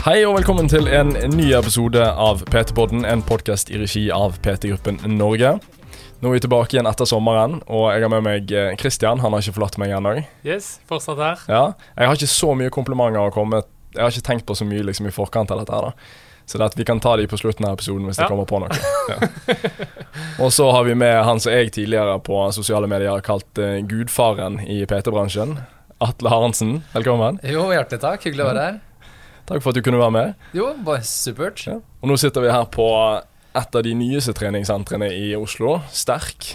Hei og velkommen til en ny episode av PT-podden, en podkast i regi av PT-gruppen Norge. Nå er vi tilbake igjen etter sommeren, og jeg har med meg Kristian. Han har ikke forlatt meg ennå. Yes, fortsatt her. Ja, jeg har ikke så mye komplimenter å komme Jeg har ikke tenkt på så mye liksom, i forkant av dette. her da så det at vi kan ta de på slutten av episoden hvis ja. det kommer på noe. Ja. Og så har vi med han som jeg tidligere på sosiale medier har kalt uh, gudfaren i PT-bransjen. Atle Harensen, velkommen. Jo, hjertelig takk. Hyggelig å være her. Takk for at du kunne være med. Jo, bare supert. Ja. Og nå sitter vi her på et av de nyeste treningssentrene i Oslo, Sterk.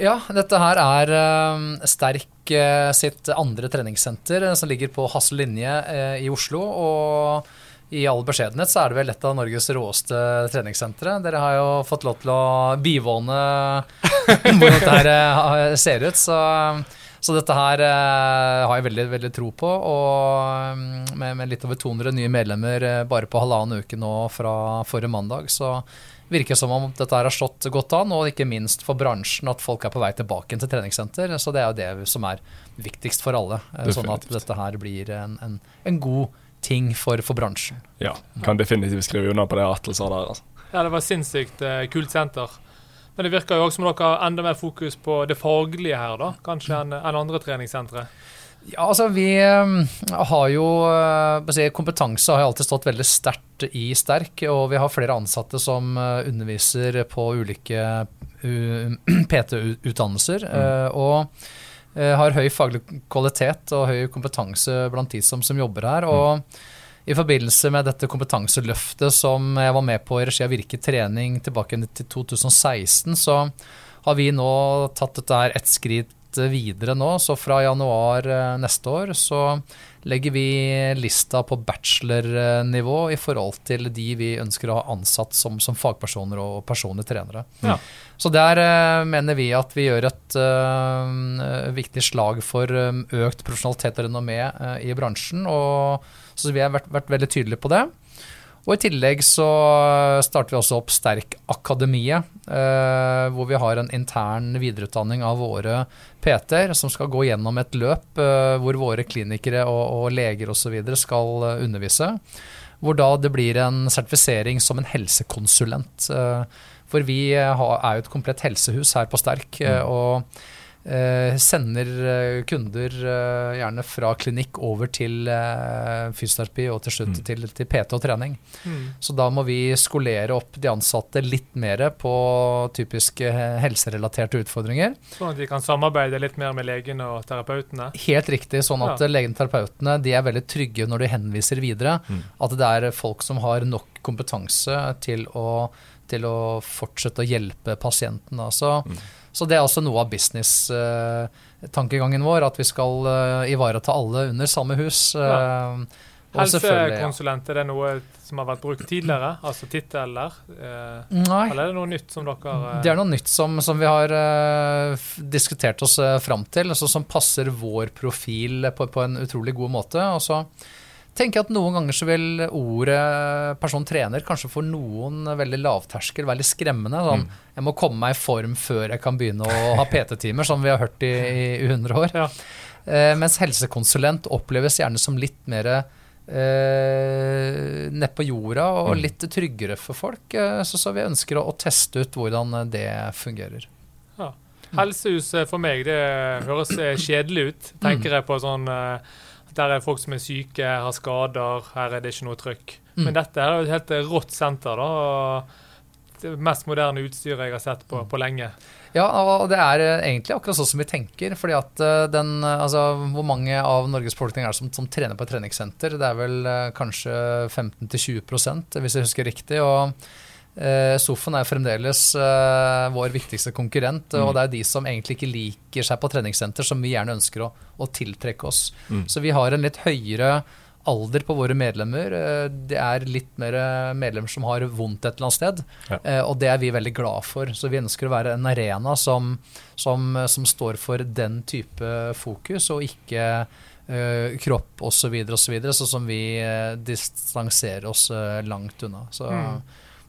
Ja, dette her er uh, Sterk uh, sitt andre treningssenter, uh, som ligger på Hassel linje i Oslo. og i all beskjedenhet så er det vel et av Norges råeste treningssentre. Dere har jo fått lov til å bivåne hvordan dette her eh, ser ut. Så, så dette her eh, har jeg veldig, veldig tro på. Og mm, med, med, litt over 200 nye medlemmer uh, bare på halvannen uke nå fra forrige mandag, så virker det som om dette her har slått godt an. Og ikke minst for bransjen at folk er på vei tilbake til treningssenter. Så det er jo det som er viktigst for alle. Definitivt. sånn at dette her blir en, en, en god ting for, for bransjen. Ja, kan definitivt skrive under på det Atle sa der. Altså. Ja, det var sinnssykt uh, kult senter. Men det virker jo også som dere har enda mer fokus på det faglige her, da, kanskje enn en andre treningssentre? Ja, altså vi um, har jo uh, Kompetanse har alltid stått veldig sterkt i Sterk. Og vi har flere ansatte som uh, underviser på ulike PT-utdannelser. Mm. og Eh, har høy faglig kvalitet og høy kompetanse blant de som, som jobber her. og mm. I forbindelse med dette kompetanseløftet som jeg var med på i regi av Virke trening tilbake til 2016, så har vi nå tatt dette her ett skritt videre nå. Så fra januar eh, neste år så legger vi lista på bachelornivå i forhold til de vi ønsker å ha ansatt som, som fagpersoner og personlige trenere. Ja. Så der uh, mener vi at vi gjør et uh, viktig slag for økt profesjonalitet og renommé uh, i bransjen. og så vi har vært, vært veldig tydelige på det. Og I tillegg så starter vi også opp Sterk-akademiet, eh, hvor vi har en intern videreutdanning av våre PT-er som skal gå gjennom et løp eh, hvor våre klinikere og, og leger osv. skal eh, undervise. Hvor da det blir en sertifisering som en helsekonsulent. Eh, for vi er jo et komplett helsehus her på Sterk. Eh, mm. og Eh, sender eh, kunder eh, gjerne fra klinikk over til fysioterapi og til slutt mm. til, til, PT og trening. Mm. Så da må vi skolere opp de ansatte litt mer på typiske helserelaterte utfordringer. Sånn at de kan samarbeide litt mer med legene og terapeutene? Helt riktig. Sånn at ja. legene og terapeutene de er veldig trygge når de henviser videre. Mm. At det er folk som har nok kompetanse til å, til å fortsette å hjelpe pasienten. Altså. mm. Så det er også noe av business-tankegangen vår, at vi skal eh, ivareta alle under samme hus. Ja. Eh, Helsekonsulent, er det noe som har vært brukt tidligere? Altså titler? Eh, Nei. Eller er det noe nytt som dere Det er noe nytt som, som vi har diskutert oss fram til, altså, som passer vår profil på, på en utrolig god måte. Og så tenker at noen ganger så vil ordet person trener kanskje for noen veldig lavterskel, veldig skremmende. Sånn, mm. Jeg må komme meg i form før jeg kan begynne å ha PT-timer, som vi har hørt i, i 100 år. Ja. Eh, mens helsekonsulent oppleves gjerne som litt mer eh, nedpå jorda og mm. litt tryggere for folk. Eh, så, så, vi ønsker å, å, teste ut hvordan det fungerer. Ja. Helsehus for meg, det høres kjedelig ut. Tenker jeg på sånn eh, der er folk som er syke, har skader, her er det ikke noe trøkk. Mm. Men dette er jo et helt rått senter. da, og Det mest moderne utstyret jeg har sett på, på lenge. Ja, og det er eh, egentlig akkurat sånn som vi tenker. fordi at eh, den, eh, altså, Hvor mange av Norges befolkning er det som, som, trener på et treningssenter? Det er vel kanskje 15-20% hvis jeg husker riktig. og Uh, Sofaen er fremdeles uh, vår viktigste konkurrent, mm. og det er de som egentlig ikke liker seg på treningssenter, som vi gjerne ønsker å, å tiltrekke oss. Mm. Så vi har en litt høyere alder på våre medlemmer. Uh, det er litt mer medlemmer som har vondt et eller annet sted, ja. og det er vi veldig glad for. Så vi ønsker å være en arena som, som, som står for den type fokus, og ikke kropp osv., og så, videre, så som vi distanserer oss langt unna. Så mm.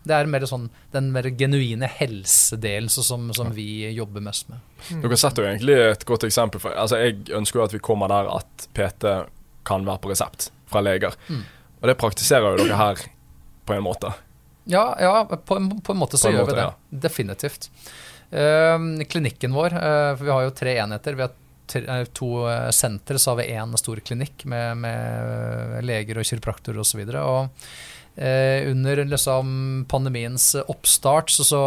Det er mer sånn, den mer genuine helsedelen som, som, vi jobber mest med. Mm. Dere setter jo egentlig et godt eksempel. For, altså jeg ønsker jo at vi kommer der at PT kan være på resept fra leger. Mm. Og det praktiserer jo dere her på en måte. Ja, ja på, en, på, en, måte så en gjør måte, vi det. ja. Definitivt. Uh, klinikken vår, uh, for vi har jo tre enheter. Vi har tre, eh, to uh, sentre, så har vi én stor klinikk med, med leger og kiropraktorer osv. Og, så Eh, under liksom, pandemiens oppstart så, så,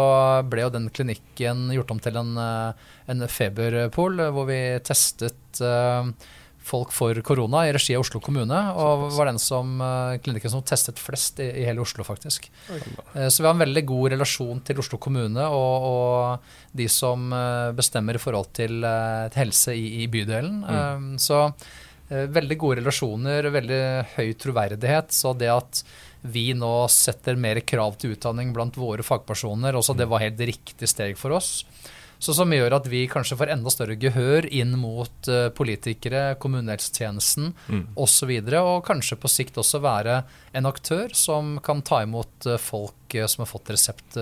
ble jo den klinikken gjort om til en, en feberpool, hvor vi testet eh, folk for korona i regi av Oslo kommune. Og var den som, klinikken som testet flest i, i hele Oslo, faktisk. Eh, så vi har en veldig god relasjon til Oslo kommune og, og de som bestemmer i forhold til, til helse i, i bydelen. Mm. Så veldig gode relasjoner, veldig høy troverdighet. Så det at vi nå setter mer krav til utdanning blant våre fagpersoner. Også det var helt riktig steg for oss. Så Som gjør at vi kanskje får enda større gehør inn mot uh, politikere, kommunehelsetjenesten mm. osv. Og, så og kanskje på sikt også være en aktør som kan ta imot uh, folk uh, som har fått resept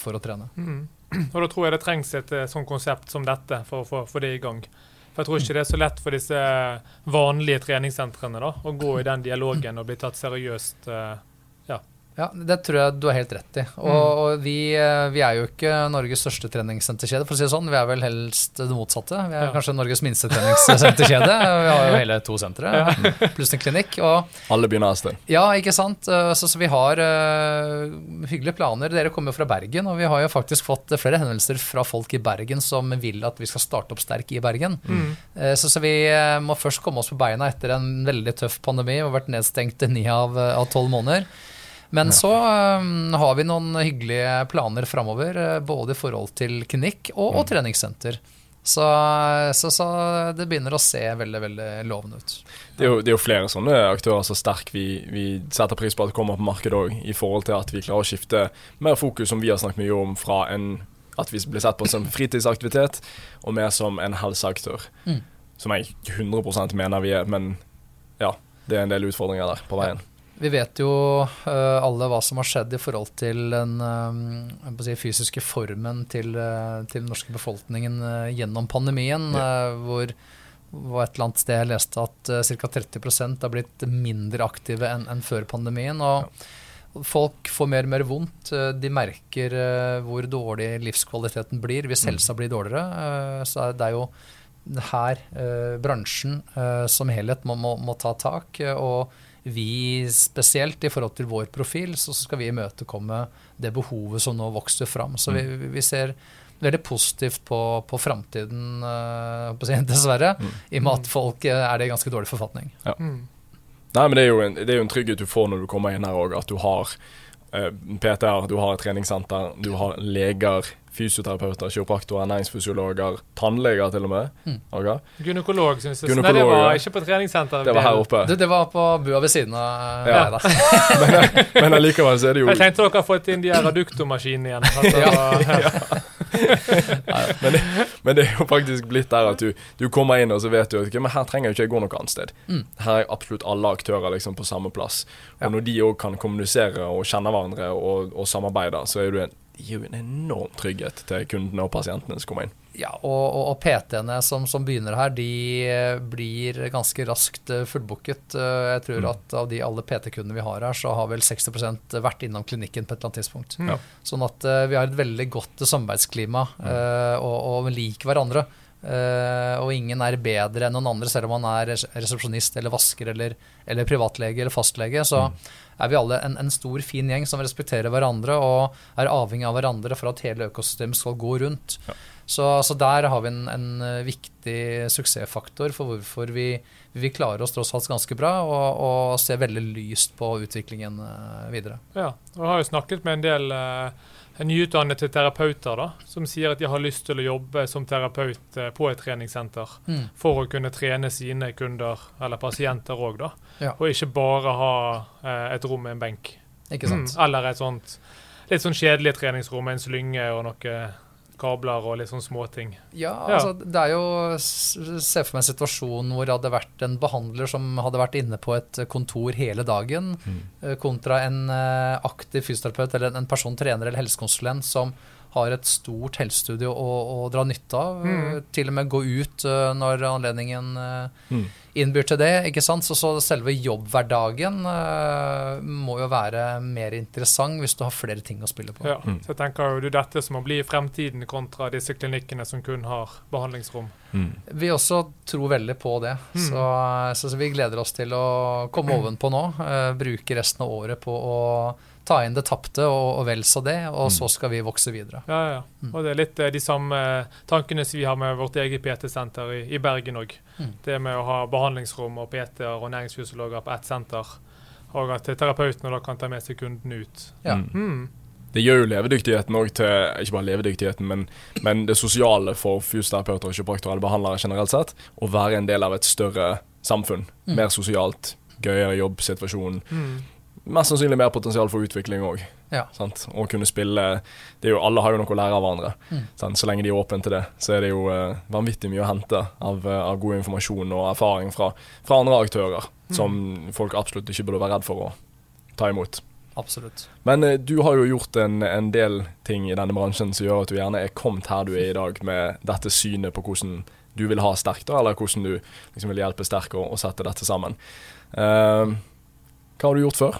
for å trene. Mm. Og Da tror jeg det trengs et sånt konsept som dette for å få det i gang. For Jeg tror ikke det er så lett for disse vanlige treningssentrene da, å gå i den dialogen og bli tatt seriøst. Ja. Ja, Det tror jeg du har helt rett i. Og, mm. og vi, eh, vi, er jo ikke Norges største treningssenterkjede, for å si det sånn. Vi er vel helst det motsatte. Vi er ja. kanskje Norges minste treningssenterkjede. vi har jo hele to sentre, ja. pluss en klinikk. Og, Alle begynner et sted. Ja, ikke sant. Eh, så, så vi har uh, hyggelige planer. Dere kommer jo fra Bergen, og vi har jo faktisk fått flere henvendelser fra folk i Bergen som vil at vi skal starte opp sterk i Bergen. Mm. Uh, så, så, vi må først komme oss på beina etter en veldig tøff pandemi og vært nedstengt ni av tolv måneder. Men så um, har vi noen hyggelige planer framover, uh, både i forhold til klinikk og, og mm. treningssenter. Så, så, så, det begynner å se veldig veldig lovende ut. Det er jo, det er jo flere sånne aktører så sterk vi, vi, setter pris på at kommer på markedet òg, i forhold til at vi klarer å skifte mer fokus, som vi har snakket mye om, fra en, at vi blir sett på som fritidsaktivitet, og mer som en helseaktør. Mm. Som jeg 100% mener vi er, men ja, det er en del utfordringer der på veien. Ja. Vi vet jo uh, alle hva som har skjedd i forhold til den uh, si, fysiske formen til, uh, til den norske befolkningen gjennom pandemien. Ja. hvor var et eller annet sted jeg leste at ca. 30% har blitt mindre aktive enn en før pandemien. og ja. Folk får mer og mer vondt. De merker hvor dårlig livskvaliteten blir hvis mm. helsa blir dårligere. så det er jo her bransjen som helhet må, må, må ta tak. og vi spesielt i forhold til vår profil, så skal vi imøtekomme det behovet som nå vokser fram. Så vi, mm. vi ser veldig positivt på, på framtiden, uh, dessverre. Mm. I og med at folk eh, er det i ganske dårlig forfatning. Ja. Mm. Nei, men det er, jo en, det er jo en trygghet du får når du kommer inn her òg, at du har PTR, du har et treningssenter, du har leger fysioterapeuter, kiropraktorer, næringsfysiologer, tannleger til og med. Mm. Okay. Gynekolog, syns jeg. Nei, det var ikke på treningssenteret. Det var her oppe. Det, det var på bua ved siden av ja. men, men allikevel så er det jo Jeg tenkte dere har fått inn de raduktomaskinene igjen. Altså, ja. ja. Men, det, men, det, er jo faktisk blitt der at du, du kommer inn og så vet du at okay, men her trenger jeg ikke gå noe annet sted. Mm. Her er absolutt alle aktører liksom på samme plass. Og når de òg kan kommunisere og kjenne hverandre og, og samarbeide, så er du en gir jo en enorm trygghet til kundene og pasientene som kommer inn. Ja, og, og, og PT-ene som, som, begynner her, de eh, blir ganske raskt eh, fullbooket. Eh, jeg tror mm. at av de alle PT-kundene vi har her, så har vel 60% vært innom klinikken på et eller annet tidspunkt. Mm. Sånn at vi har et veldig godt samarbeidsklima mm. og, og liker hverandre. Og ingen er bedre enn noen andre, selv om man er resepsjonist eller vasker eller, eller privatlege eller fastlege. Så mm. er vi alle en, en, stor, fin gjeng som respekterer hverandre og er avhengig av hverandre for at hele økosystemet skal gå rundt. Ja. Så, så, der har vi en, en, eh, viktig suksessfaktor for hvorfor vi, vi klarer oss tross alt ganske bra og, og ser veldig lyst på utviklingen uh, videre. Ja, og jeg har jo snakket med en del uh, nyutdannede terapeuter da, som sier at de har lyst til å jobbe som terapeut eh, på et treningssenter mm. for å kunne trene sine kunder eller pasienter òg, da. Ja. Og ikke bare ha eh, et rom med en benk. Ikke sant? Mm, eller et sånt litt sånn kjedelig treningsrom med en slynge og noe kabler og litt sånn småting. Ja, altså det er jo Se for meg en situasjon hvor det hadde vært en behandler som hadde vært inne på et kontor hele dagen, mm. Eh, kontra en eh, aktiv fysioterapeut eller en person trener eller helsekonsulent som har et stort helsestudio å, å dra nytte av. Mm. Til og med gå ut uh, når anledningen uh, Mm. innbyr til det. ikke sant? Så, så selve jobbhverdagen uh, må jo være mer interessant hvis du har flere ting å spille på. Ja, Mm. så jeg tenker jo det dette som må bli fremtiden kontra disse klinikkene som kun har behandlingsrom. Mm. Vi også tror veldig på det. Mm. Så, så, så vi gleder oss til å komme ovenpå nå. bruke resten av året på å ta inn det tapte, og, og vel så det. Og Mm. så skal vi vokse videre. Ja, ja. Mm. Og det er litt eh, de samme tankene som vi har med vårt eget PT-senter i, i Bergen òg. Mm. Det med å ha behandlingsrom og PT-er og næringsfysiologer på ett senter. Og at terapeutene da kan ta med seg kunden ut. Ja. Mm. Mm. Det gjør jo levedyktigheten òg til Ikke bare levedyktigheten, men, men det sosiale for fysioterapeuter og kiropraktorer behandlere generelt sett. Å være en del av et større samfunn. Mm. Mer sosialt. Gøyere jobbsituasjon. Mm. Mest sannsynlig mer potensial for utvikling òg. Ja. Å kunne spille det er jo, Alle har jo noe å lære av hverandre. Mm. Sant? Så lenge de er åpne til det, så er det jo eh, vanvittig mye å hente av, eh, av god informasjon og erfaring fra, fra andre aktører, Mm. som folk absolutt ikke burde være redd for å ta imot. Absolutt. Men eh, du har jo gjort en, en del ting i denne bransjen som gjør at du gjerne er kommet her du er i dag, med dette synet på hvordan du vil ha sterk, da, eller hvordan du liksom vil hjelpe sterk å, å sette dette sammen. Eh, hva har du gjort før?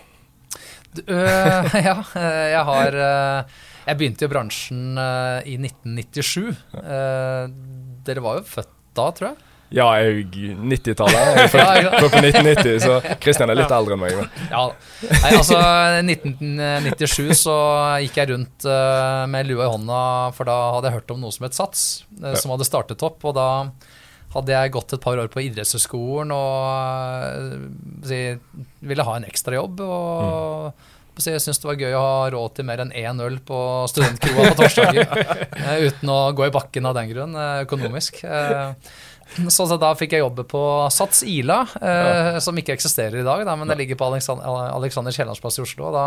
Du, øh, ja, øh, jeg har uh, Jeg begynte i bransjen uh, i 1997. Øh, dere var jo født da, tror jeg? Ja, jeg 90-tallet. Jeg er født på 1990, så Christian er litt eldre enn meg. Men. Ja. Nei, altså, 1997 så gikk jeg rundt med lua i hånda, for da hadde jeg hørt om noe som het SATS, som hadde startet opp. Og da hadde jeg gått et par år på idrettshøyskolen og øh, si, ville ha en ekstrajobb. Og så jeg syntes det var gøy å ha råd til mer enn én øl på studentkroa på torsdager. eh, uten å gå i bakken av den grunn, eh, økonomisk. Eh, Så, så da fikk jeg jobbe på Sats Ila, eh, som ikke eksisterer i dag, men det ligger på Alexander, Alexander Kiellands plass i Oslo. og Da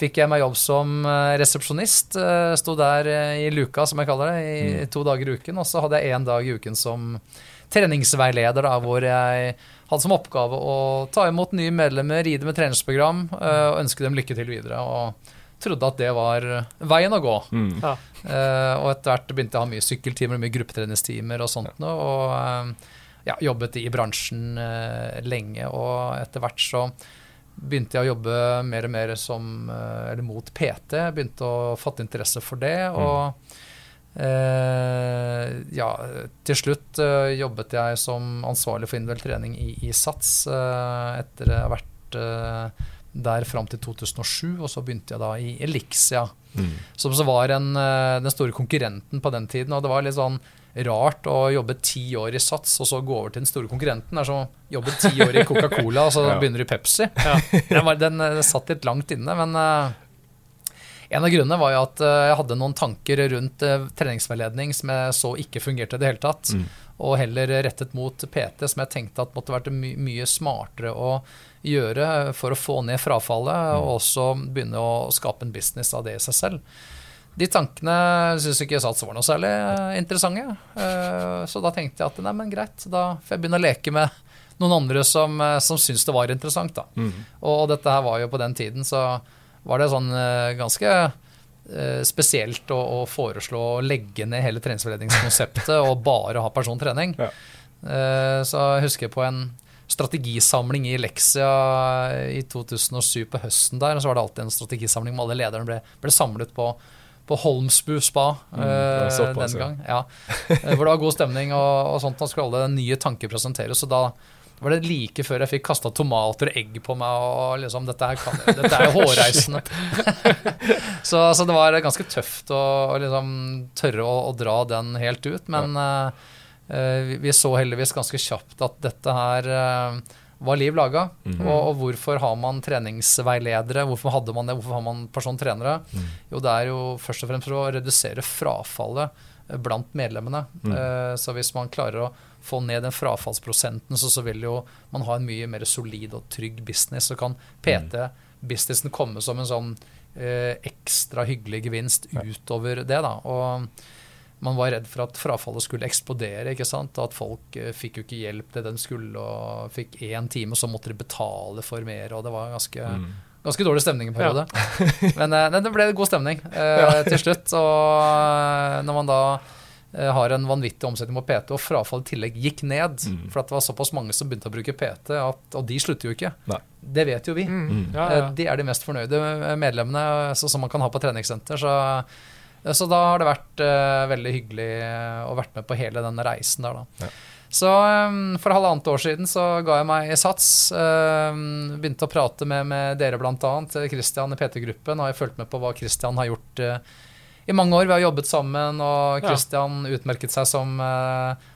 fikk jeg meg jobb som eh, resepsjonist. Eh, sto der eh, i luka, som jeg kaller det, i to dager i uken. Og så hadde jeg én dag i uken som treningsveileder, da, hvor jeg hadde som oppgave å ta imot nye medlemmer, ride med treningsprogram og ønske dem lykke til videre. og trodde at det var veien å gå. Mm. Ja. Eh, og etter hvert begynte jeg å ha mye sykkeltimer og mye gruppetreningstimer og sånt noe. Og ja, jobbet i bransjen lenge. Og etter hvert så begynte jeg å jobbe mer og mer som, eh, eller mot PT. Begynte å fatte interesse for det. Og eh, ja, til slutt eh, jobbet jeg som ansvarlig for individuell trening i, i SATS eh, etter å ha vært eh, der fram til 2007, og så begynte jeg da i Elixia. Mm. Som så var en, eh, den store konkurrenten på den tiden. Og det var litt sånn rart å jobbe ti år i Sats og så gå over til den store konkurrenten. Det er som å jobbe ti år i Coca-Cola, og så Ja. begynner du i Pepsi. Ja. Den, var, den eh, satt litt langt inne, men eh, en av grunnene var jo at eh, jeg hadde noen tanker rundt treningsveiledning som jeg så ikke fungerte i det hele tatt. Mm. Og heller rettet mot PT, som jeg tenkte at måtte vært my mye smartere å gjøre for å få ned frafallet, og også begynne å skape en business av det i seg selv. De tankene syns ikke Sats var noe særlig eh, interessante. Eh, Så da tenkte jeg at nei, men greit, da får jeg begynne å leke med noen andre som, eh, som syns det var interessant. da. Mm. Og dette her var jo på den tiden, så var det sånn ganske spesielt å, å foreslå å legge ned hele treningsforledningskonseptet og bare ha persontrening. Ja. Så jeg husker på en strategisamling i Lexia i 2007 på høsten der, og så var det alltid en strategisamling med alle lederne ble, ble samlet på på Holmsbu spa Mm, eh, den gang. Ja. Eh, Hvor det var god stemning og, og sånt. Da skulle alle nye tanker presenteres. Og da var det like før jeg fikk kasta tomater og egg på meg. og liksom, Dette, her kan, dette er jo hårreisende. så, så det var ganske tøft å, å liksom tørre å, å dra den helt ut. Men ja. uh, vi, så heldigvis ganske kjapt at dette her eh, var liv laga. Mhm. Og, og hvorfor har man treningsveiledere? Hvorfor hadde man det? Hvorfor har man persontrenere? Mm. Jo, det er jo først og fremst for å redusere frafallet eh, blant medlemmene. Mm. Eh, Så hvis man klarer å få ned den frafallsprosenten, så, så vil jo man ha en mye mer solid og trygg business. Så kan PT-businessen komme som en sånn eh, ekstra hyggelig gevinst utover det. da, og man var redd for at frafallet skulle eksplodere. ikke sant? At folk eh, fikk jo ikke hjelp til det de skulle, og fikk én time, og så måtte de betale for mer. og Det var ganske, Mm. Ganske dårlig stemning en periode. Men nei, det ble god stemning eh, til slutt. Og eh, når man da eh, har en vanvittig omsetning på PT, og frafallet i tillegg gikk ned Mm. For at det var såpass mange som begynte å bruke PT, at, og de slutter jo ikke. Nei. Det vet jo vi. Mm. Mm. Ja, Eh, ja. De er de mest fornøyde medlemmene så, som man kan ha på treningssenter. Så, eh, så da har det vært eh, veldig hyggelig eh, å vært med på hele den reisen der, da. Ja. Så eh, for halvannet år siden så ga jeg meg i sats. begynte å prate med, med dere bl.a. Christian i PT-gruppen. Og jeg fulgt med på hva Christian har gjort i mange år. Vi har jobbet sammen, og Ja. Utmerket seg som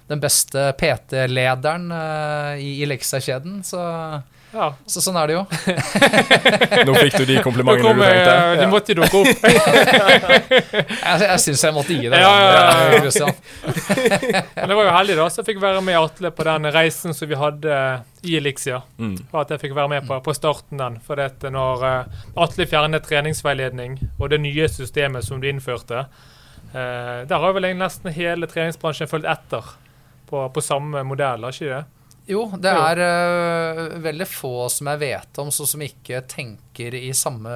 den beste PT-lederen i, i Leksa-kjeden. Så, ja. så sånn er det jo. Nå fikk du de komplimentene kom, du eh, trengte. de måtte dukke opp. Jeg, jeg syns jeg måtte gi deg Ja, ja, ja, den, Christian. Men det var jo heldig da, så jeg fikk være med Atle på den reisen som vi hadde i Elixia. Mm. Og at jeg fikk være med på, på starten den. For det når eh, Atle fjernet treningsveiledning og det nye systemet som du innførte, eh, der har vel nesten hele treningsbransjen fulgt etter på, på samme modell, har ikke det? Jo, det er uh, veldig få som jeg vet om så som ikke tenker i samme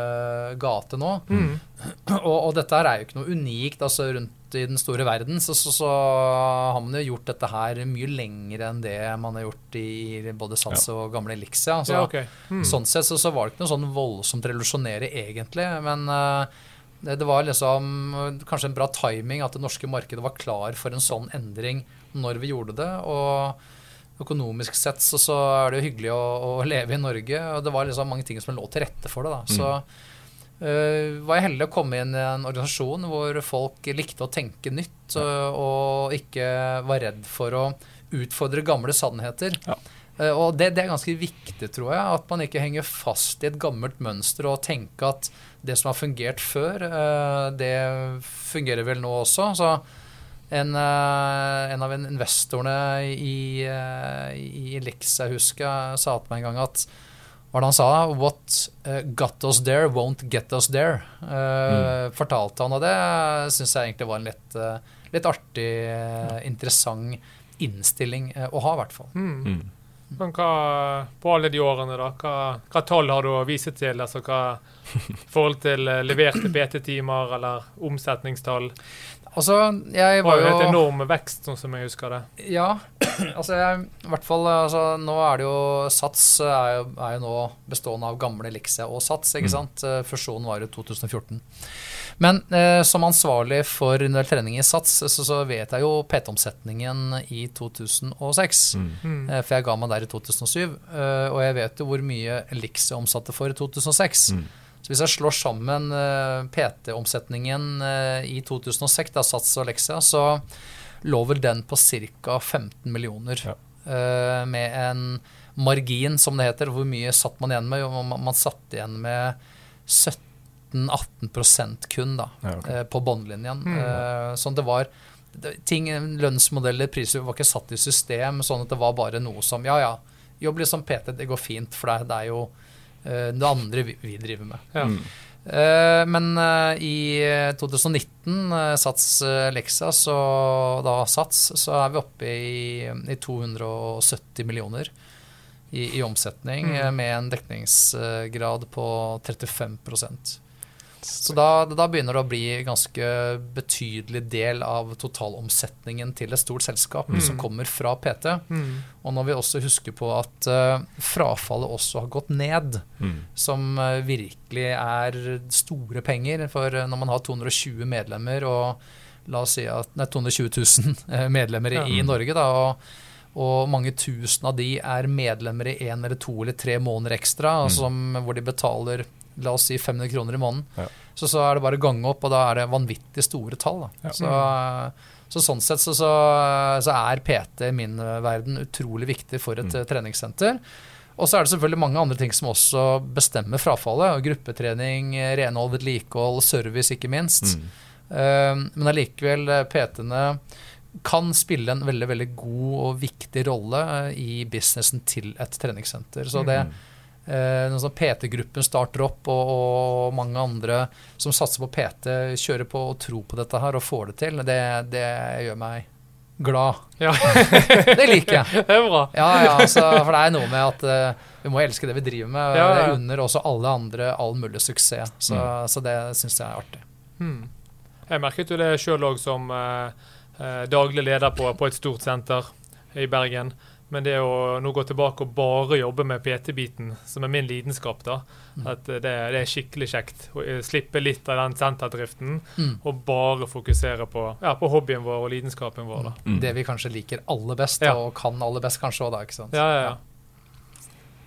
gate nå. Mm. Og, og dette her er jo ikke noe unikt altså rundt i den store verden. Så, så, så har man jo gjort dette her mye lenger enn det man har gjort i både Sats og gamle Elixia. Så, Ja, okay. Mm. Sånn sett så, så var det ikke noe sånn voldsomt revolusjonerende egentlig. Men Uh, det, var liksom kanskje en bra timing at det norske markedet var klar for en sånn endring når vi gjorde det. og økonomisk sett så, så er det jo hyggelig å, å leve i Norge, og det var liksom mange ting som lå til rette for det. da. Så øh, var jeg heldig å komme inn i en organisasjon hvor folk likte å tenke nytt, øh, og ikke var redd for å utfordre gamle sannheter. Ja. Uh, og det, det er ganske viktig, tror jeg, at man ikke henger fast i et gammelt mønster og tenker at det som har fungert før, uh, det fungerer vel nå også. Så en, eh, en av investorene i, eh, i Lex, jeg husker, jeg sa til meg en gang at hva var det han sa? What eh, got us there won't get us there. Mm. Fortalte han, og det syns jeg egentlig var en litt, eh, litt artig, ja. interessant innstilling eh, å ha, i hvert fall. Mm. Mm. Men hva, på alle de årene, da, hva, hva tall har du å vise til? Altså hva forhold til eh, leverte PT-timer eller omsetningstall? Altså, jeg Det var var jo et enorme enorm vekst, sånn som jeg husker det. Ja, altså jeg, i hvert fall altså, Nå er det jo Sats er jo, er jo nå bestående av gamle Elixia og Sats. ikke Mm. sant? Eh, Fusjonen var i 2014. Men eh, som ansvarlig for individuell trening i Sats, så, så vet jeg jo PT-omsetningen i 2006. Mm. Mm. Eh, For jeg ga meg der i 2007, eh, og jeg vet jo hvor mye Elixia omsatte for i 2006. Mm. Så hvis jeg slår sammen eh, PT-omsetningen eh, i 2006, da Sats og Lexia, så lå vel den på ca. 15 millioner. Ja. eh, med en margin, som det heter. Hvor mye satt man igjen med? Man, satt igjen med 17-18 kun da, Ja, ok. eh, på båndlinjen. Mm. Eh, sånn det var ting, Lønnsmodeller, priser var ikke satt i system, sånn at det var bare noe som Ja, ja, jobb litt som PT, det går fint, for det, er jo det andre vi, vi driver med. Ja. Mm. Eh, men eh, i 2019, uh, Sats uh, Lexa, så da Sats, så er vi oppe i, i 270 millioner i, i omsetning, Mm. eh, med en dekningsgrad på 35 Så da, da begynner det å bli ganske betydelig del av totalomsetningen til et stort selskap Mm. som kommer fra PT. Mm. Og når vi også husker på at uh, frafallet også har gått ned, Mm. som uh, virkelig er store penger. For eh, når man har 220 medlemmer og la oss si at Nei, 220 000 eh, medlemmer i, Ja. i Norge, da, og, og mange tusen av de er medlemmer i én eller to eller tre måneder ekstra, Mm. som, hvor de betaler la oss si 500 kroner i måneden. Ja. Så, så er det bare å gange opp, og da er det vanvittig store tall. Ja. Så, så sånn sett så, så, så er PT i min verden utrolig viktig for et Mm. treningssenter. Og så er det selvfølgelig mange andre ting som også bestemmer frafallet. Gruppetrening, renhold, vedlikehold, service, ikke minst. Mm. Eh, Men allikevel, PT-ene kan spille en veldig veldig god og viktig rolle eh, i businessen til et treningssenter. Så det Mm. Eh, sånn PT-gruppen starter opp, og, og mange andre som satser på PT, kjører på og tror på dette her og får det til, det, det gjør meg glad. Ja. det liker jeg. Det er bra. Ja, ja, altså, for det er noe med at uh, vi må elske det vi driver med. Ja, ja. Jeg unner også alle andre all mulig suksess. Så, Mm. så det syns jeg er artig. Hmm. Jeg merket jo det sjøl òg som uh, eh, daglig leder på, på et stort senter i Bergen. Men det å nå gå tilbake og bare jobbe med PT-biten, som er min lidenskap, da, Mm. at det, det er skikkelig kjekt. Å eh, slippe litt av den senterdriften Mm. og bare fokusere på, ja, på hobbyen vår og lidenskapen vår. da. Mm. Det vi kanskje liker aller best, Ja. og kan aller best kanskje òg, da. ikke sant? Ja, ja, ja.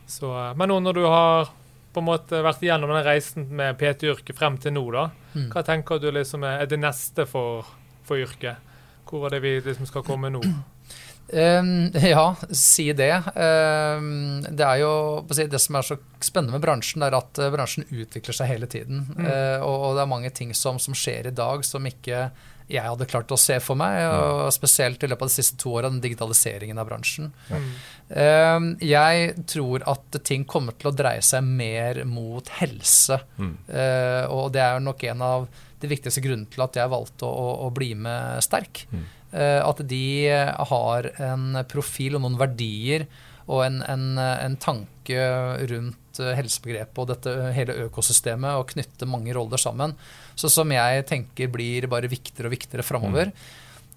Så, eh, men nå når du har på en måte vært igjennom den reisen med PT-yrket frem til nå, da, Mm. hva tenker du liksom er er det neste for, for yrket? Hvor er det vi liksom skal komme nå? Um, ja, si det. Um, det er jo på å si, Det som er så spennende med bransjen, er at uh, bransjen utvikler seg hele tiden. Mm. Uh, og, og det er mange ting som, som skjer i dag som ikke jeg hadde klart å se for meg. Og spesielt i løpet av de siste to åra, den digitaliseringen av bransjen. Mm. Um, jeg tror at ting kommer til å dreie seg mer mot helse. Mm. Uh, og det er nok en av de viktigste grunnene til at jeg valgte å, å, å bli med Sterk. Mm. Uh, at de har en profil og noen verdier og en, en, en tanke rundt helsebegrepet og dette hele økosystemet og knytte mange roller sammen. Så som jeg tenker blir bare viktigere og viktigere framover.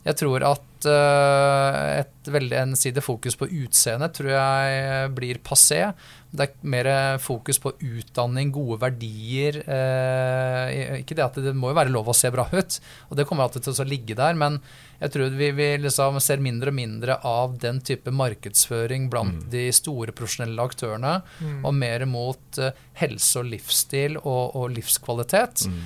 Jeg tror at uh, et veldig ensidig fokus på utseende tror jeg blir passé. Det er mer fokus på utdanning, gode verdier. Eh, ikke det at det må jo være lov å se bra ut, og det kommer alltid til å ligge der. Men jeg tror vi, vi liksom ser mindre og mindre av den type markedsføring blant Mm. de store profesjonelle aktørene, Mm. og mer mot uh, helse og livsstil og, og livskvalitet. Mm.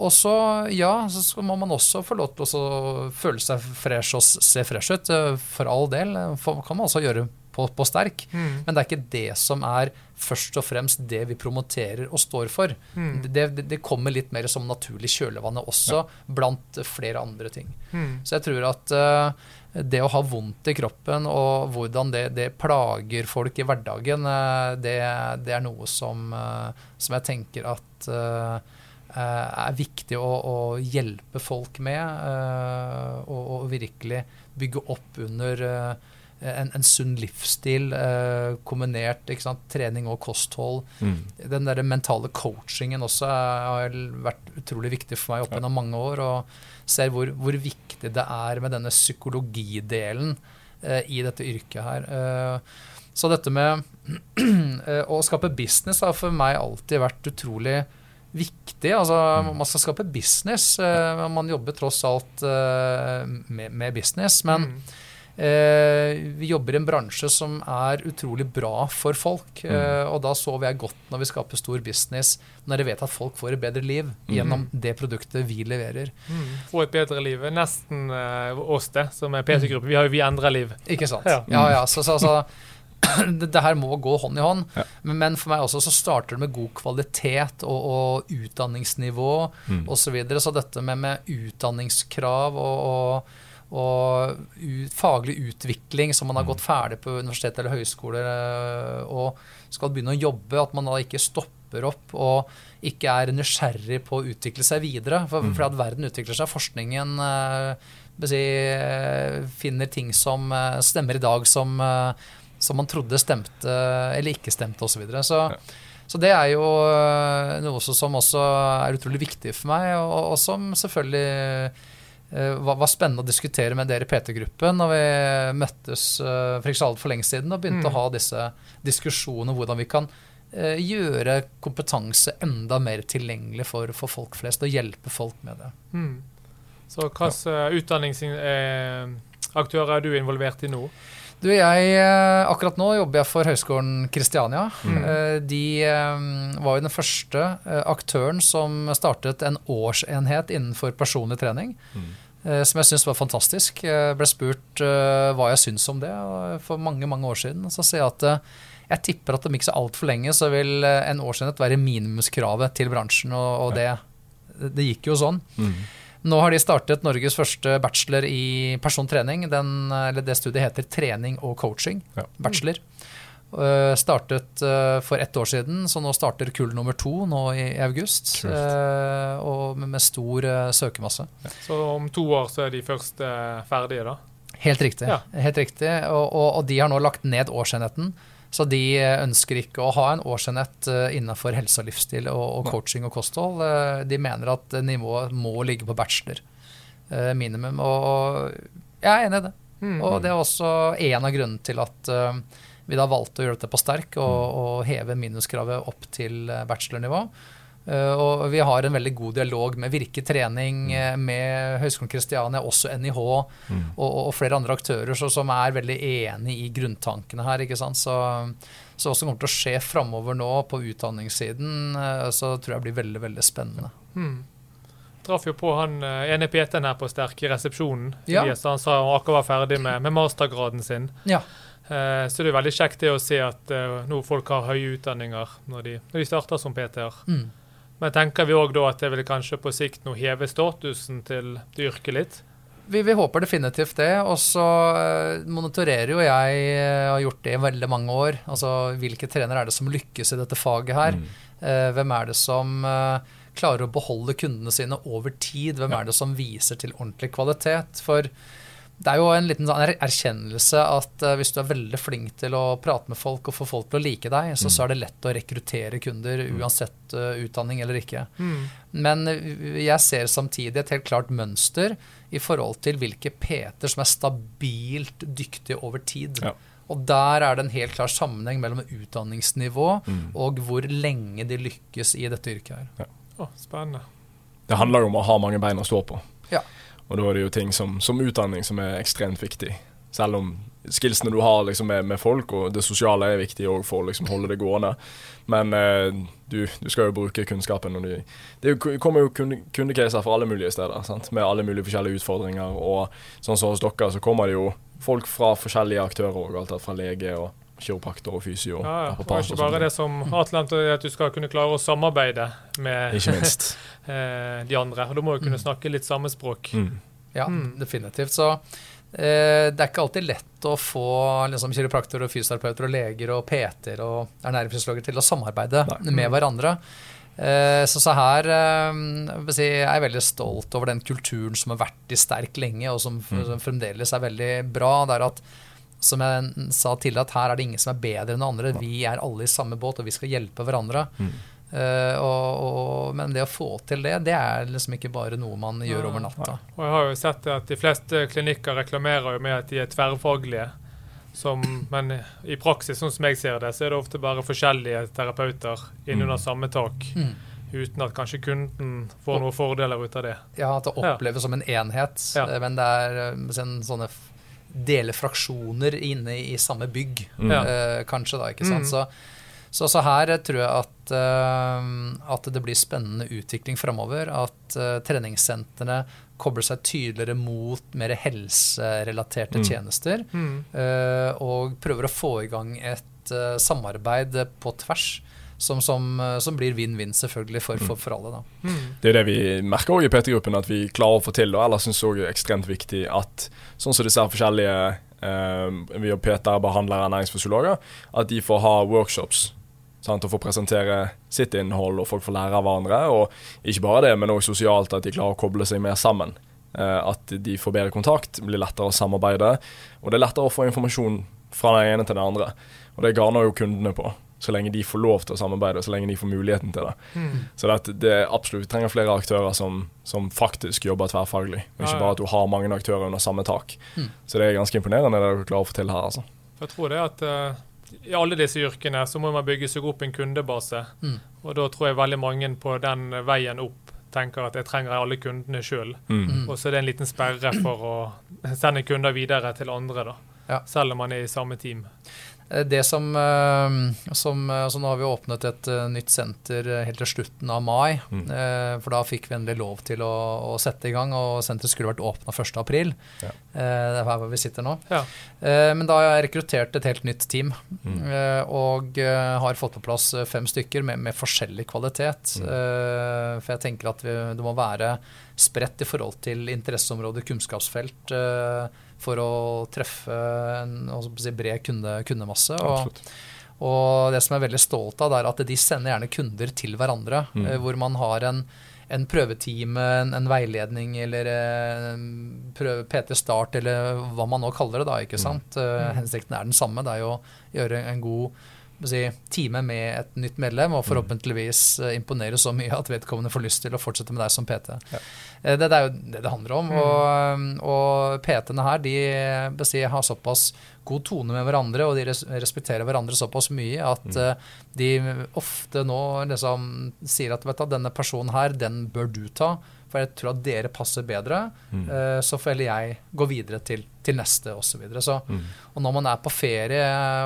Og så, ja, så må man også få lov til å føle seg fresh og se fresh ut. eh, For all del. eh, for- kan man også gjøre på, på sterk. Mm. Men det er ikke det som er først og fremst det vi promoterer og står for. Mm. Det, det, det kommer litt mer som naturlig kjølvannet også, blant flere andre ting. Mm. Så jeg tror at uh, det å ha vondt i kroppen og hvordan det, det plager folk i hverdagen, uh, det, det er noe som, uh, som jeg tenker at er viktig å, å hjelpe folk med. og, og virkelig bygge opp under eh, en, en sunn livsstil eh, kombinert sant, trening og kosthold. Mm. Den der mentale coachingen også har vært utrolig viktig for meg opp gjennom mange år. Og ser hvor, hvor viktig det er med denne psykologidelen eh, i dette yrket her. Eh, så dette med eh, å skape business har for meg alltid vært utrolig viktig. Altså, man skal skape business. Eh, man jobber tross alt eh, med, med business. Men Mm. Eh, vi jobber i en bransje som er utrolig bra for folk. Eh, og da sover jeg godt når vi skaper stor business, når jeg vet at folk får et bedre liv gjennom det produktet vi leverer. Mm. Få et bedre liv. Nesten eh, oss, det, som er PC-gruppe. Vi har jo vi endrer liv. Ikke sant? Ja. Ja, ja. Så, så, så det, det her må gå hånd i hånd. Ja. Men, men for meg også så starter det med god kvalitet og, og utdanningsnivå Mm. osv. Så, videre. så dette med, med utdanningskrav og, og og faglig utvikling som man har Mm. gått ferdig på universitet eller høyskole øh, og skal begynne å jobbe, at man da ikke stopper opp og ikke er nysgjerrig på å utvikle seg videre. For, Mm. fordi at verden utvikler seg. Forskningen øh, si, finner ting som øh, stemmer i dag som, som man trodde stemte eller ikke stemte osv. Så, videre. så Ja. så det er jo noe som også er utrolig viktig for meg, og, og som selvfølgelig eh, var, var spennende å diskutere med dere i PT-gruppen når vi møttes eh, for ikke så altfor lenge siden og begynte Mm. å ha disse diskusjonene om hvordan vi kan eh, gjøre kompetanse enda mer tilgjengelig for, for folk flest, og hjelpe folk med det. Mm. Så hvilke utdanningsaktører er du involvert i nå? Du, jeg, eh, akkurat nå jobber jeg for Høgskolen Kristiania. Mm. Eh, De eh, var jo den første aktøren som startet en årsenhet innenfor personlig trening. Mm. Som jeg syns var fantastisk. Jeg ble spurt hva jeg syns om det for mange mange år siden. Så sier jeg at jeg tipper at om ikke så altfor lenge så vil en årsenhet være minimumskravet til bransjen, og det, det gikk jo sånn. Mm. Nå har de startet Norges første bachelor i persontrening. Den, eller det studiet heter trening og coaching. Ja. Bachelor. Uh, startet uh, for ett år siden, så nå starter kull nummer to nå i, i august. Uh, og med, med stor søkemasse. Så om to år så er de først ferdige, da? Helt riktig. Ja. Helt riktig. Og, og, og de har nå lagt ned årsenheten. Så de eh, ønsker ikke å ha en årsenhet eh, innenfor helse og livsstil og, og coaching og kosthold. Eh, De mener at nivået må ligge på bachelor minimum. Og jeg er enig i det. Mm. Og det er også en av grunnene til at vi da valgte å gjøre dette på sterk og, og heve minuskravet opp til bachelornivå. Eh, og vi har en veldig god dialog med Virke trening, mm. med Høgskolen Kristiania, også NIH og, og flere andre aktører så, som er veldig enig i grunntankene her. ikke sant? Så, så hva som kommer til å skje framover nå på utdanningssiden, eh, så tror jeg blir veldig, veldig spennende. Mm. Traff jo på han eh, ene PT-en her på Sterk i resepsjonen. Ja. Han sa han akkurat var ferdig med, med mastergraden sin. Ja. Eh, så det er veldig kjekt det å se at eh, nå folk har høye utdanninger når de, når de starter som PT-er. Mm. Men tenker vi òg da at det vil kanskje på sikt nå heve statusen til det yrket litt? Vi, vi håper definitivt det. Og så eh, monitorerer jo jeg, og har gjort det i veldig mange år. Altså hvilke trenere er det som lykkes i dette faget her? Mm. hvem er det som eh, klarer å beholde kundene sine over tid? Hvem er det som viser til ordentlig kvalitet? For det er jo en liten sånn er- erkjennelse at eh, hvis du er veldig flink til å prate med folk og få folk til å like deg, så, så er det lett å rekruttere kunder uansett eh, utdanning eller ikke. Mm. Men jeg ser samtidig et helt klart mønster i forhold til hvilke PT-er som er stabilt dyktige over tid. Ja. Og der er det en helt klar sammenheng mellom utdanningsnivå Mm. og hvor lenge de lykkes i dette yrket her. Å, spennende. Det handler jo om å ha mange bein å stå på. Ja. Og da er det jo ting som, som utdanning som er ekstremt viktig. Selv om skillsene du har liksom med, med folk, og det sosiale er viktig òg for å liksom holde det gående. Men eh, du, du skal jo bruke kunnskapen. Og du, det er kommer jo kundekaser fra alle mulige steder, sant? med alle mulige forskjellige utfordringer. Og sånn som hos dere, så kommer det jo folk fra forskjellige aktører, og alt fra lege og kiropraktor og fysio. Ja, ja. og ikke bare det som Atlant, at du skal kunne klare å samarbeide med Ikke minst. eh, de andre. Og du må jo kunne snakke litt samme språk. Mm. Ja, Mm. definitivt. Så eh, det er ikke alltid lett å få liksom, kiropraktorer, og fysioterapeuter, og leger og PT-er og ernæringsfysiologer til å samarbeide Nei. med hverandre. Eh, så, så her eh, jeg si, er jeg veldig stolt over den kulturen som har vært i sterk lenge, og som, Mm. som fremdeles er veldig bra. Det er at som jeg sa tidligere, at her er det ingen som er bedre enn andre. Vi er alle i samme båt, og vi skal hjelpe hverandre. Mm. Uh, og, og, men det å få til det, det er liksom ikke bare noe man gjør over natta. Og jeg har jo sett at de fleste klinikker reklamerer jo med at de er tverrfaglige. Som, men i praksis, sånn som jeg ser det, så er det ofte bare forskjellige terapeuter innunder Mm. samme tak. Mm. Uten at kanskje kunden får noen fordeler ut av det. Ja, at det Ja. oppleves som en enhet, Ja. eh, men det er eh, sånn, sånne f- delefraksjoner inne i samme bygg, Mm. Eh, kanskje da, ikke sant? Mm. Så, så, så her tror jeg at, eh, at det blir spennende utvikling framover. At eh, treningssentrene kobler seg tydeligere mot mer helserelaterte Mm. tjenester. Mm. eh, og prøver å få i gang et eh, samarbeid på tvers. Som, som, eh, som blir vinn-vinn, selvfølgelig, for, for, for alle. da. Mm. Det er det vi merker også i PT-gruppen, at vi klarer å få til. Og ellers syns jeg det er ekstremt viktig at sånn som disse forskjellige eh, Vi og PT, behandlere, ernæringsfysiologer, at de får ha workshops. Sant, og får presentere sitt innhold, og folk får lære av hverandre. Og ikke bare det, men også sosialt, at de klarer å koble seg mer sammen. Eh, at de får bedre kontakt, blir lettere å samarbeide. Og det er lettere å få informasjon fra den ene til den andre. Og det garner jo kundene på. Så lenge de får lov til å samarbeide, og så lenge de får muligheten til det. Mm. Så det, det er absolutt, vi trenger flere aktører som, som faktisk jobber tverrfaglig. Og ikke bare at du har mange aktører under samme tak. Mm. Så det er ganske imponerende det dere klarer å få til her. altså. Jeg tror det at uh, i alle disse yrkene så må man bygge seg opp en kundebase. Mm. Og da tror jeg veldig mange på den veien opp tenker at jeg trenger alle kundene sjøl. Mm. Mm. Og så er det en liten sperre for å sende kunder videre til andre, da. Ja. Selv om man er i samme team. Eh, Det som, eh, som eh, altså Nå har vi åpnet et nytt senter helt til slutten av mai. Mm. For da fikk vi endelig lov til å, å sette i gang, og senteret skulle vært åpna 1.4. Ja. Det er her hvor vi sitter nå. Ja. Eh, Men da har jeg rekruttert et helt nytt team, Mm. eh, og har fått på plass fem stykker med, med forskjellig kvalitet. Mm. Eh, For jeg tenker at vi, det må være spredt i forhold til interesseområder, kunnskapsfelt, eh, for å treffe en si, bred kunde, kundemasse. Og, og det som jeg er veldig stolt av, er at de sender gjerne kunder til hverandre. Mm. eh, Hvor man har en, en prøvetime, en, en veiledning eller en prøve PT Start, eller hva man nå kaller det. da, ikke sant? Mm. Hensikten er den samme. Det er jo å gjøre en god si, time med et nytt medlem, og forhåpentligvis imponere så mye at vedkommende får lyst til å fortsette med deg som PT. Ja. Det, det, er jo det det handler om. Mm. Og, og PT-ene her de si, har såpass god tone med hverandre, og de respekterer hverandre såpass mye at mm. de ofte nå liksom sier at vet du, denne personen her, den bør du ta, for jeg tror at dere passer bedre. Mm. Uh, så får heller jeg gå videre til, til neste, osv. Så videre. så, mm. Og når man er på ferie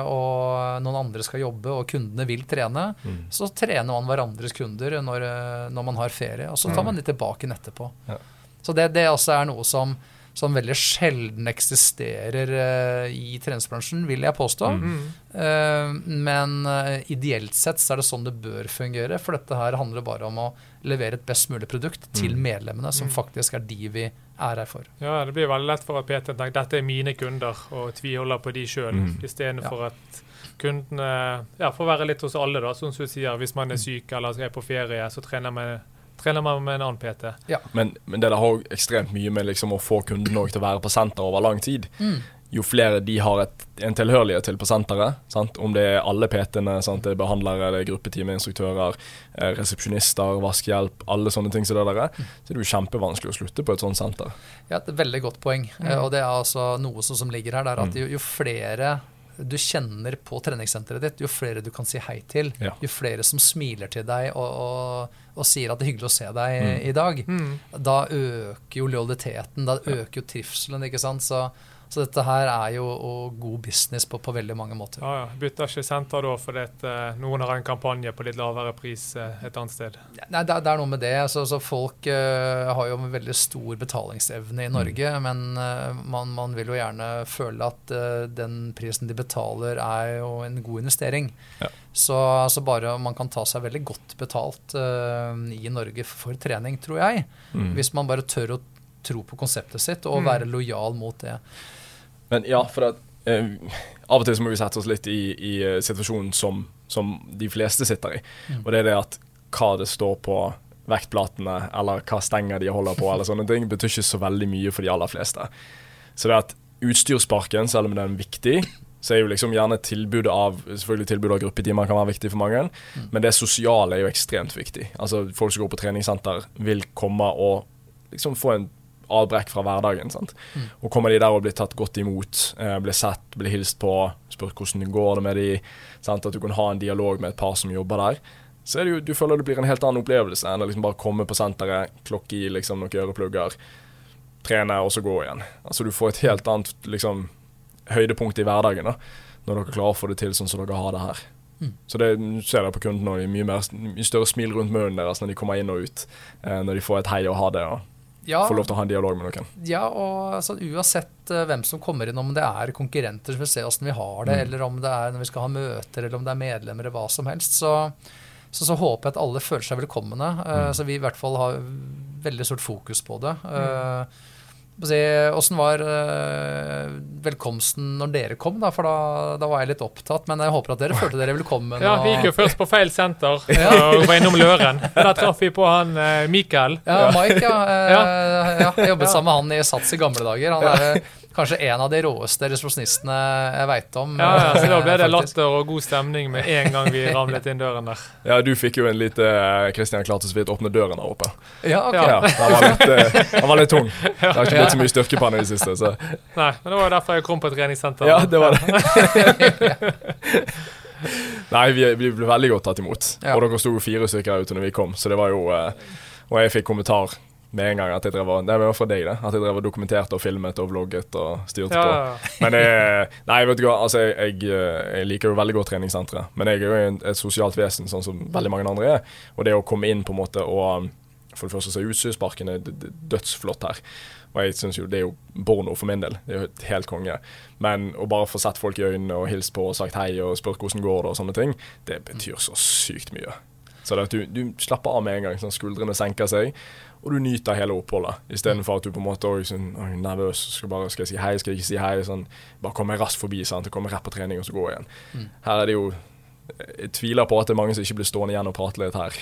og noen andre skal jobbe og kundene vil trene, mm. så trener man hverandres kunder når, eh, når, man har ferie, og så tar mm. man de tilbake etterpå. Ja. Så det, det også er noe som som veldig sjelden eksisterer uh, i treningsbransjen, vil jeg påstå. Mm. Uh, men uh, ideelt sett så er det sånn det bør fungere, for dette her handler bare om å levere et best mulig produkt til mm. medlemmene, som mm. faktisk er de vi er her for. Ja, Det blir veldig lett for at PT tenker dette er mine kunder, og tviholder på de sjøl, mm. istedenfor ja. at kundene ja, får være litt hos alle, da, som du sier. Hvis man er mm. syk eller er på ferie, så trener man trener man med en annen PT. Ja. Men, men, det har ekstremt mye med liksom å få kunden til å være på senter over lang tid. Mm. Jo flere de har et, en tilhørighet til på senteret, sant? om det er alle PT-ene, det er behandlere, det er gruppetime-instruktører, eh, resepsjonister, vaskehjelp, alle sånne ting som det der, mm. så er det jo kjempevanskelig å slutte på et sånt senter. Ja, et veldig godt poeng. Mm. Og det er altså noe som ligger her, det er at mm. jo, jo flere du kjenner på treningssenteret ditt, jo flere du kan si hei til, ja. jo flere som smiler til deg og, og, og, sier at det er hyggelig å se deg mm. i dag, mm. da øker jo lojaliteten, da øker jo trivselen. ikke sant? Så så dette her er jo god business på, på, veldig mange måter. Ja, ja. Bytter ikke senter da fordi uh, noen har en kampanje på litt lavere pris uh, et annet sted? Nei, det, det, er noe med det. Så, så folk uh, har jo en veldig stor betalingsevne i Norge. Mm. Men man, man, vil jo gjerne føle at den prisen de betaler, er jo en god investering. Ja. Så altså bare man kan ta seg veldig godt betalt i Norge for trening, tror jeg. Mm. Hvis man bare tør å tro på konseptet sitt og mm. være lojal mot det. Men ja, for at, eh, av og til så må vi sette oss litt i, i uh, situasjonen som, som, de fleste sitter i. Mm. Og det er det at hva det står på vektplatene, eller hva stenger de holder på, eller sånne ting, betyr ikke så veldig mye for de aller fleste. Så det at utstyrsparken, selv om den er viktig, så er jo liksom gjerne tilbudet av selvfølgelig tilbudet av gruppetimer kan være viktig for mange, mm. men det sosiale er jo ekstremt viktig. Altså Folk som går på treningssenter, vil komme og liksom få en avbrekk fra hverdagen. Mm. Og Kommer de der og blir tatt godt imot, eh, blir sett, blir hilst på, spurt hvordan det går det med de, sant? at du kan ha en dialog med et par som jobber der, så er det jo, du føler det blir en helt annen opplevelse enn å liksom bare komme på senteret, klokke i liksom noen øreplugger, trene og så gå igjen. Altså Du får et helt annet liksom, høydepunkt i hverdagen da, når dere klarer å få det til sånn som dere har det her. Mm. Så det ser jeg på kundene òg. Mye, mye større smil rundt munnen deres når de kommer inn og ut. Eh, når de får et hei og ha det. Og ja, få lov til å ha en dialog med noen. Ja, og altså, uansett uh, hvem som kommer inn, om det er konkurrenter som vil se åssen vi har det, mm. eller om det er når vi skal ha møter, eller om det er medlemmer, eller hva som helst, så, så, så håper jeg at alle føler seg velkomne. Uh, mm. Så vi i hvert fall har veldig stort fokus på det. Uh, Åssen var uh, velkomsten når dere kom? da, For da, da, var jeg litt opptatt. Men jeg håper at dere følte dere velkommen. Ja, Vi gikk jo først på feil senter og var innom Løren. Da traff vi på han uh, Mikael. Ja, Mike, ja. Ja. ja. Jeg jobbet sammen med han i Sats i gamle dager. Han er kanskje en av de råeste resepsjonistene jeg veit om. Ja, ja, så Da ble det latter og god stemning med en gang vi ramlet inn døren der. Ja, du fikk jo en lite Kristian klarte så vidt åpne døren der oppe. Ja, ok. Ja, han, var litt, han var litt tung. Det har ikke blitt så mye styrke på han i det siste. Så. Nei, men det var derfor jeg kom på treningssenter. Ja, det var det. Nei, vi, vi, ble veldig godt tatt imot. Og dere sto fire stykker ute når vi kom, så det var jo Og jeg fikk kommentar med en gang at jeg drev og, Det var for deg, det. At jeg drev og dokumenterte og filmet og vlogget og styrte ja. på. Men jeg, nei, vet du hva, altså, jeg, jeg, liker jo veldig godt treningssenteret. Men jeg er jo et sosialt vesen, sånn som veldig mange andre er. Og det å komme inn på en måte og For det første så er utstyrsparken dødsflott her. Og jeg syns jo det er jo porno for min del. Det er jo helt konge. Men å bare få sett folk i øynene og hilst på og sagt hei og spurt hvordan går det og sånne ting, det betyr så sykt mye. Så du, du slapper av med en gang. sånn Skuldrene senker seg og du nyter hele oppholdet. Istedenfor at du på en måte er sånn, nervøs. Skal, bare, skal jeg si hei, skal jeg ikke si hei? Sånn, bare komme raskt forbi. Sant? Komme rett på trening og så gå igjen. Mm. Her er det jo Jeg tviler på at det er mange som ikke blir stående igjen og prate litt her.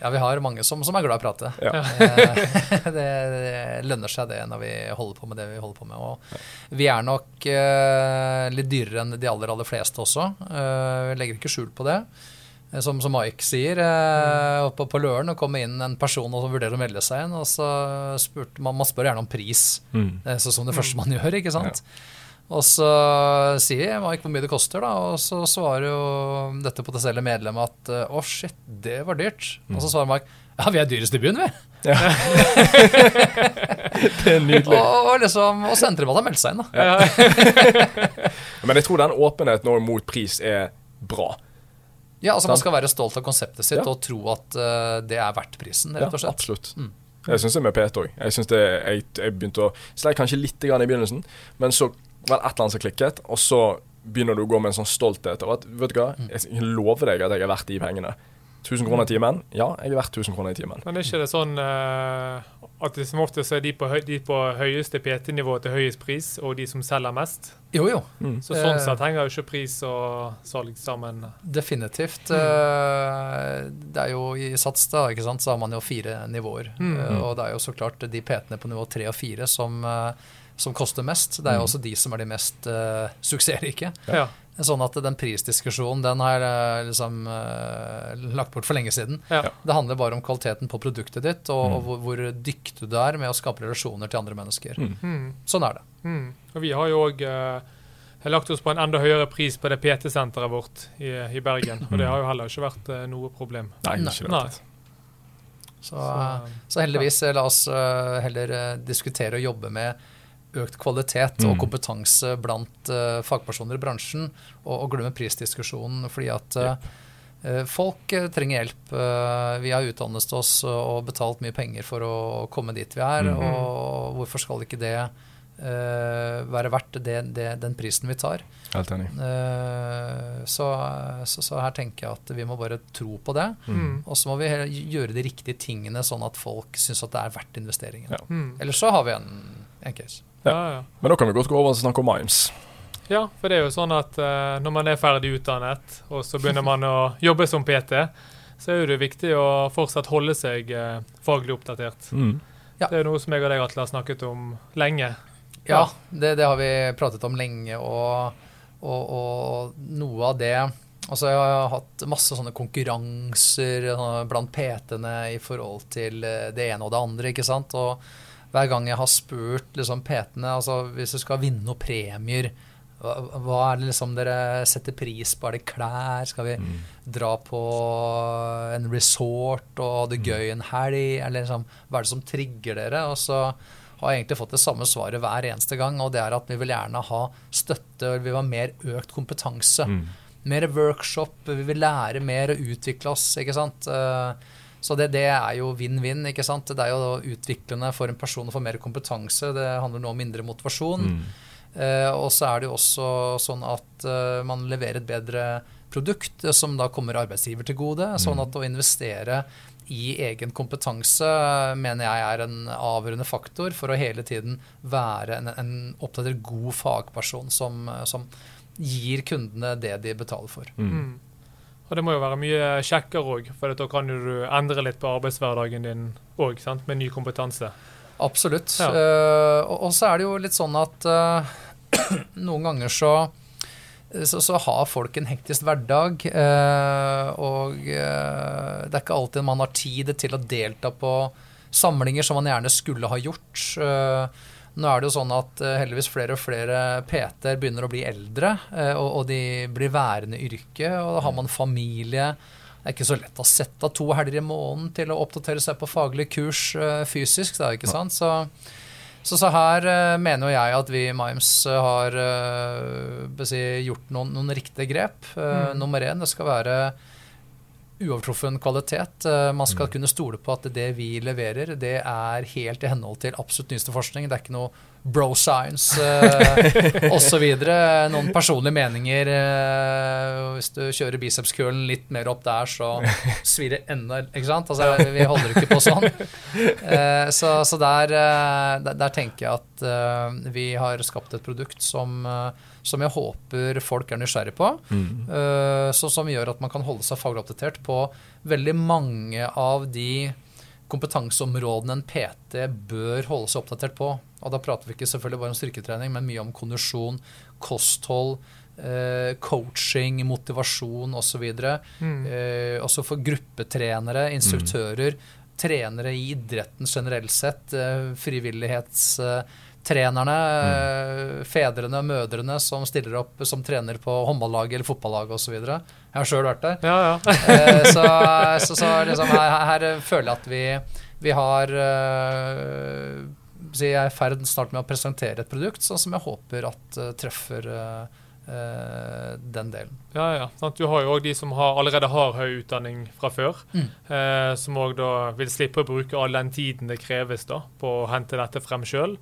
Ja, vi har mange som, som er glad i å prate. Ja. Eh, det, det lønner seg det når vi holder på med det vi holder på med. Og vi er nok uh, litt dyrere enn de aller, aller fleste også. Uh, vi legger ikke skjul på det. Eh, Som, som Mike sier, eh, oppe på Løren, og kom inn en person og vurderer å melde seg inn. og så spurte man, man spør gjerne om pris, Mm. eh, så som det første man gjør. ikke sant? Og så sier Mike hvor mye det koster, da, og så svarer jo dette potensielle medlemmet at å, oh, shit, det var dyrt. Og så svarer Mike ja, vi er dyrest i byen, vi. Det er nydelig. Og, liksom, og det med at seg inn, da. Men jeg tror den åpenheten mot pris er bra. Ja, altså Man skal være stolt av konseptet sitt Ja. og tro at uh, det er verdt prisen, rett og Ja, slett. absolutt. Mm. Jeg syns det er med PT òg. Jeg det, jeg, jeg begynte å Sleit kanskje litt grann i begynnelsen, men så var det et eller annet som klikket, og så begynner du å gå med en sånn stolthet over at vet du hva, Mm. jeg lover deg at jeg er verdt de pengene. 1000 kroner i timen? Ja, jeg er verdt 1000 kroner i timen. Men er ikke det sånn uh, at det som oftest er de på, høy, de på høyeste PT-nivå til høyest pris, og de som selger mest? Jo, jo. Så sånn Eh. sett henger jo ikke pris og salg sammen. Definitivt. Eh, Det er jo I Sats da, ikke sant, så har man jo fire nivåer. Mm. Eh, Og det er jo så klart de PT-ene på nivå tre og fire som, eh, som koster mest. Det er jo Mm. også de som er de mest uh, suksessrike. Ja. Sånn at den prisdiskusjonen den har jeg eh, liksom uh, lagt bort for lenge siden. Ja. Det handler bare om kvaliteten på produktet ditt, og, Mm. og hvor, hvor dyktig du er med å skape relasjoner til andre mennesker. Mm. Mm. Sånn er det. Mm. Og vi har jo òg lagt oss på en enda høyere pris på det PT-senteret vårt i, i Bergen. Og det har jo heller ikke vært uh, noe problem. Nei, ikke det. Nei. Så, Så, så heldigvis, la oss heller diskutere og jobbe med økt kvalitet og Mm. kompetanse blant uh, fagpersoner i bransjen, og, og glemme prisdiskusjonen. fordi at eh, folk trenger hjelp. Vi har utdannet oss og betalt mye penger for å komme dit vi er, Mm. og hvorfor skal ikke det eh, være verdt det, det, den prisen vi tar? Helt enig. Så, så, så her tenker jeg at vi må bare tro på det. mm. Og så må vi gjøre de riktige tingene, sånn at folk syns at det er verdt investeringen. Ja. Mm. Eller så har vi en, en case. Ja, ja. Men da kan vi godt gå over og snakke om Mimes. Ja, for det er jo sånn at uh, når man er ferdig utdannet, og så begynner man å jobbe som PT, så er jo det viktig å fortsatt holde seg uh, faglig oppdatert. Mm. Ja. Det er noe som jeg og deg Atle, har snakket om lenge. Ja, det, det har vi pratet om lenge, og, og, og noe av det Altså, jeg har hatt masse sånne konkurranser sånne blant PT-ene i forhold til eh, det ene og det andre, ikke sant. Og hver gang jeg har spurt liksom, PT-ene altså hvis du skal vinne noen premier, hva, hva er det liksom dere setter pris på? Er det klær? Skal vi Mm. dra på en resort og ha det gøy en helg? Eller liksom, hva er det som trigger dere? Og så har jeg egentlig fått det samme svaret hver eneste gang, og det er at vi vil gjerne ha støtte, vi vil ha mer økt kompetanse. Mm. Mer workshop, vi vil lære mer og utvikle oss, ikke sant. Eh, Så det, det er jo vinn-vinn, ikke sant. Det er jo utviklende for en person å få mer kompetanse. Det handler nå om mindre motivasjon. Mm. Eh, og så er det jo også sånn at eh, man leverer et bedre produkt som da kommer arbeidsgiver til gode. Sånn at å investere i egen kompetanse eh, mener jeg er en avgjørende faktor for å hele tiden være en, en oppdatert god fagperson som, eh, som gir kundene det de betaler for. Mm. Og det må jo være mye kjekkere òg, for da kan du endre litt på arbeidshverdagen din òg, med ny kompetanse. Absolutt. Ja. Uh, og, og så er det jo litt sånn at uh, noen ganger så, så så har folk en hektisk hverdag, eh, og det er ikke alltid man har tid til å delta på samlinger som man gjerne skulle ha gjort. Nå er det jo sånn at eh, heldigvis flere og flere PT-er begynner å bli eldre, eh, og, og de blir værende i yrket, og da har man familie. Det er ikke så lett å sette av to helger i måneden til å oppdatere seg på faglig kurs eh, fysisk. Da, ikke sant? Så, så, så her mener jo jeg at vi i Mimes har si, gjort noen, noen riktige grep. Mm. Nummer én, det skal være uovertruffen kvalitet. Eh, man skal kunne stole på at det vi leverer, det er helt i henhold til absolutt nyeste forskning. Det er ikke noe bro science uh, osv. Noen personlige meninger. Uh, hvis du kjører bicepskølen litt mer opp der, så svir det enda Ikke sant? Altså, vi holder ikke på sånn. Uh, så, så der, eh, der, der, tenker jeg at eh, vi har skapt et produkt som, eh, som jeg håper folk er nysgjerrig på. Mm. Så, som gjør at man kan holde seg faglig oppdatert på veldig mange av de kompetanseområdene en PT bør holde seg oppdatert på. Og da prater vi ikke selvfølgelig bare om styrketrening, men mye om kondisjon, kosthold, eh, coaching, motivasjon osv. Mm. Eh, også for gruppetrenere, instruktører, mm. trenere i idretten generelt sett, eh, frivillighets... Eh, trenerne, mm. fedrene, mødrene som stiller opp som trener på håndballaget eller fotballaget osv. Jeg har sjøl vært der. Ja, ja. Eh, så, så, så liksom her, her, føler jeg at vi, vi har Jeg er i ferd snart med å presentere et produkt sånn som jeg håper at uh, treffer uh, den delen. Ja, ja. Sant? Du har jo òg de som har, allerede har høy utdanning fra før. Mm. uh, som òg da vil slippe å bruke all den tiden det kreves da på å hente dette frem sjøl.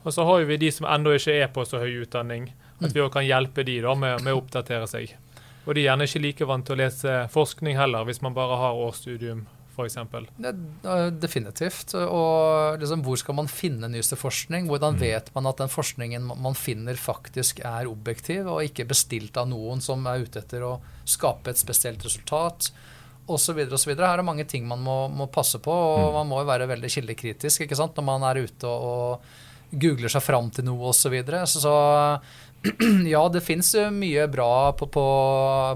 Og så har vi de som ennå ikke er på så høy utdanning, at mm. vi også kan hjelpe de da med, med, å oppdatere seg. Og de er gjerne ikke like vant til å lese forskning heller, hvis man bare har årsstudium f.eks. Definitivt. Og liksom, hvor skal man finne nyeste forskning? Hvordan mm. vet man at den forskningen man finner, faktisk er objektiv, og ikke bestilt av noen som er ute etter å skape et spesielt resultat? Og så videre, så videre. Her er det mange ting man må, må passe på, og mm. man må jo være veldig kildekritisk ikke sant? når man er ute og, og googler seg fram til noe osv. Så, videre. så så ja, det fins mye bra på, på,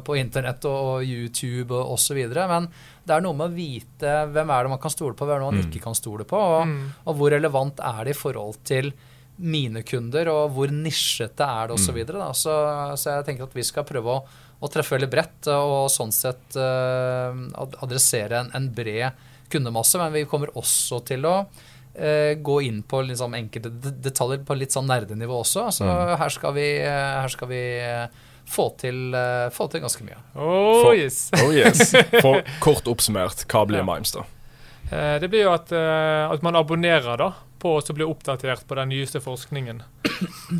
på, internett og YouTube og osv. Men det er noe med å vite hvem er det man kan stole på, hvem er det man mm. ikke kan stole på. Og, mm. og, hvor relevant er det i forhold til mine kunder, og hvor nisjete er det osv. Så, mm. videre, så, så jeg tenker at vi skal prøve å, å treffe veldig bredt og sånn sett uh, adressere en, en bred kundemasse. Men vi kommer også til å Uh, gå inn på liksom enkelte detaljer på litt sånn nerdenivå også. Så mm. her skal vi, uh, her skal vi uh, få, til, få, til, ganske mye. Oh, For, yes. oh yes. For kort oppsummert, hva blir ja. Mimes, da? det blir jo at, at man abonnerer da, på å bli oppdatert på den nyeste forskningen.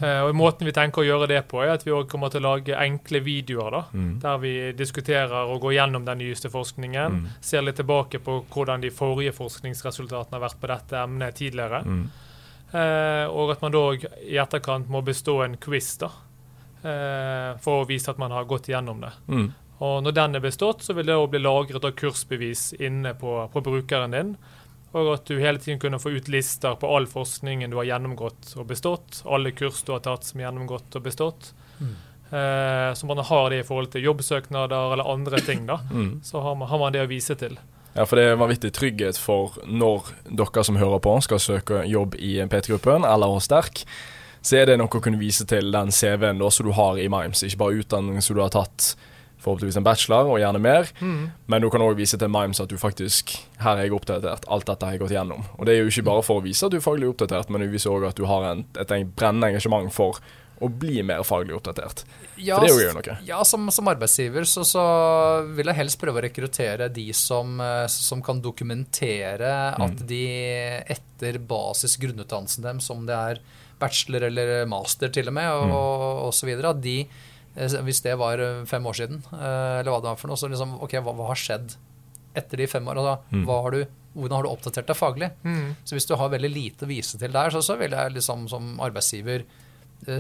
Uh, og Måten vi tenker å gjøre det på, er at vi også kommer til å lage enkle videoer. da, mm. Der vi diskuterer og går gjennom den nyeste forskningen. Mm. Ser litt tilbake på hvordan de forrige forskningsresultatene har vært på dette emnet tidligere. Mm. Uh, og at man da i etterkant må bestå en quiz da, uh, for å vise at man har gått gjennom det. Mm. Og Når den er bestått, så vil det bli lagret av kursbevis inne på, på brukeren din og at du hele tiden kunne få ut lister på all forskningen du har gjennomgått og bestått. Alle kurs du har tatt som gjennomgått og bestått. Mm. Eh, så man har det i forhold til jobbsøknader eller andre ting. da. Mm. Så har man, har man, det å vise til. Ja, for det er vanvittig trygghet for når dere som hører på, skal søke jobb i PT-gruppen eller hos Sterk. Så er det noe å kunne vise til den CV-en som du har i Mimes, ikke bare utdanning som du har tatt forhåpentligvis en bachelor, og gjerne mer. Mm. Men du kan òg vise til Mimes at du faktisk Her er jeg oppdatert. Alt dette har jeg gått gjennom. Og det er jo ikke bare for å vise at du er faglig oppdatert, men det viser òg at du har en, et brennende engasjement for å bli mer faglig oppdatert. Ja, for det gjør noe. Ja, som, som arbeidsgiver så, så, vil jeg helst prøve å rekruttere de som, eh, som kan dokumentere mm. at de etter basis grunnutdannelsen dem, som det er bachelor eller master til og med, og, mm. og, og så videre, de Eh, hvis det var eh, fem år siden, eh, eller hva det var for noe, så liksom, ok, hva, hva har skjedd etter de fem åra? Mm. Har hvordan har du oppdatert deg faglig? Mm. Så hvis du har veldig lite å vise til der, så, så vil jeg liksom som arbeidsgiver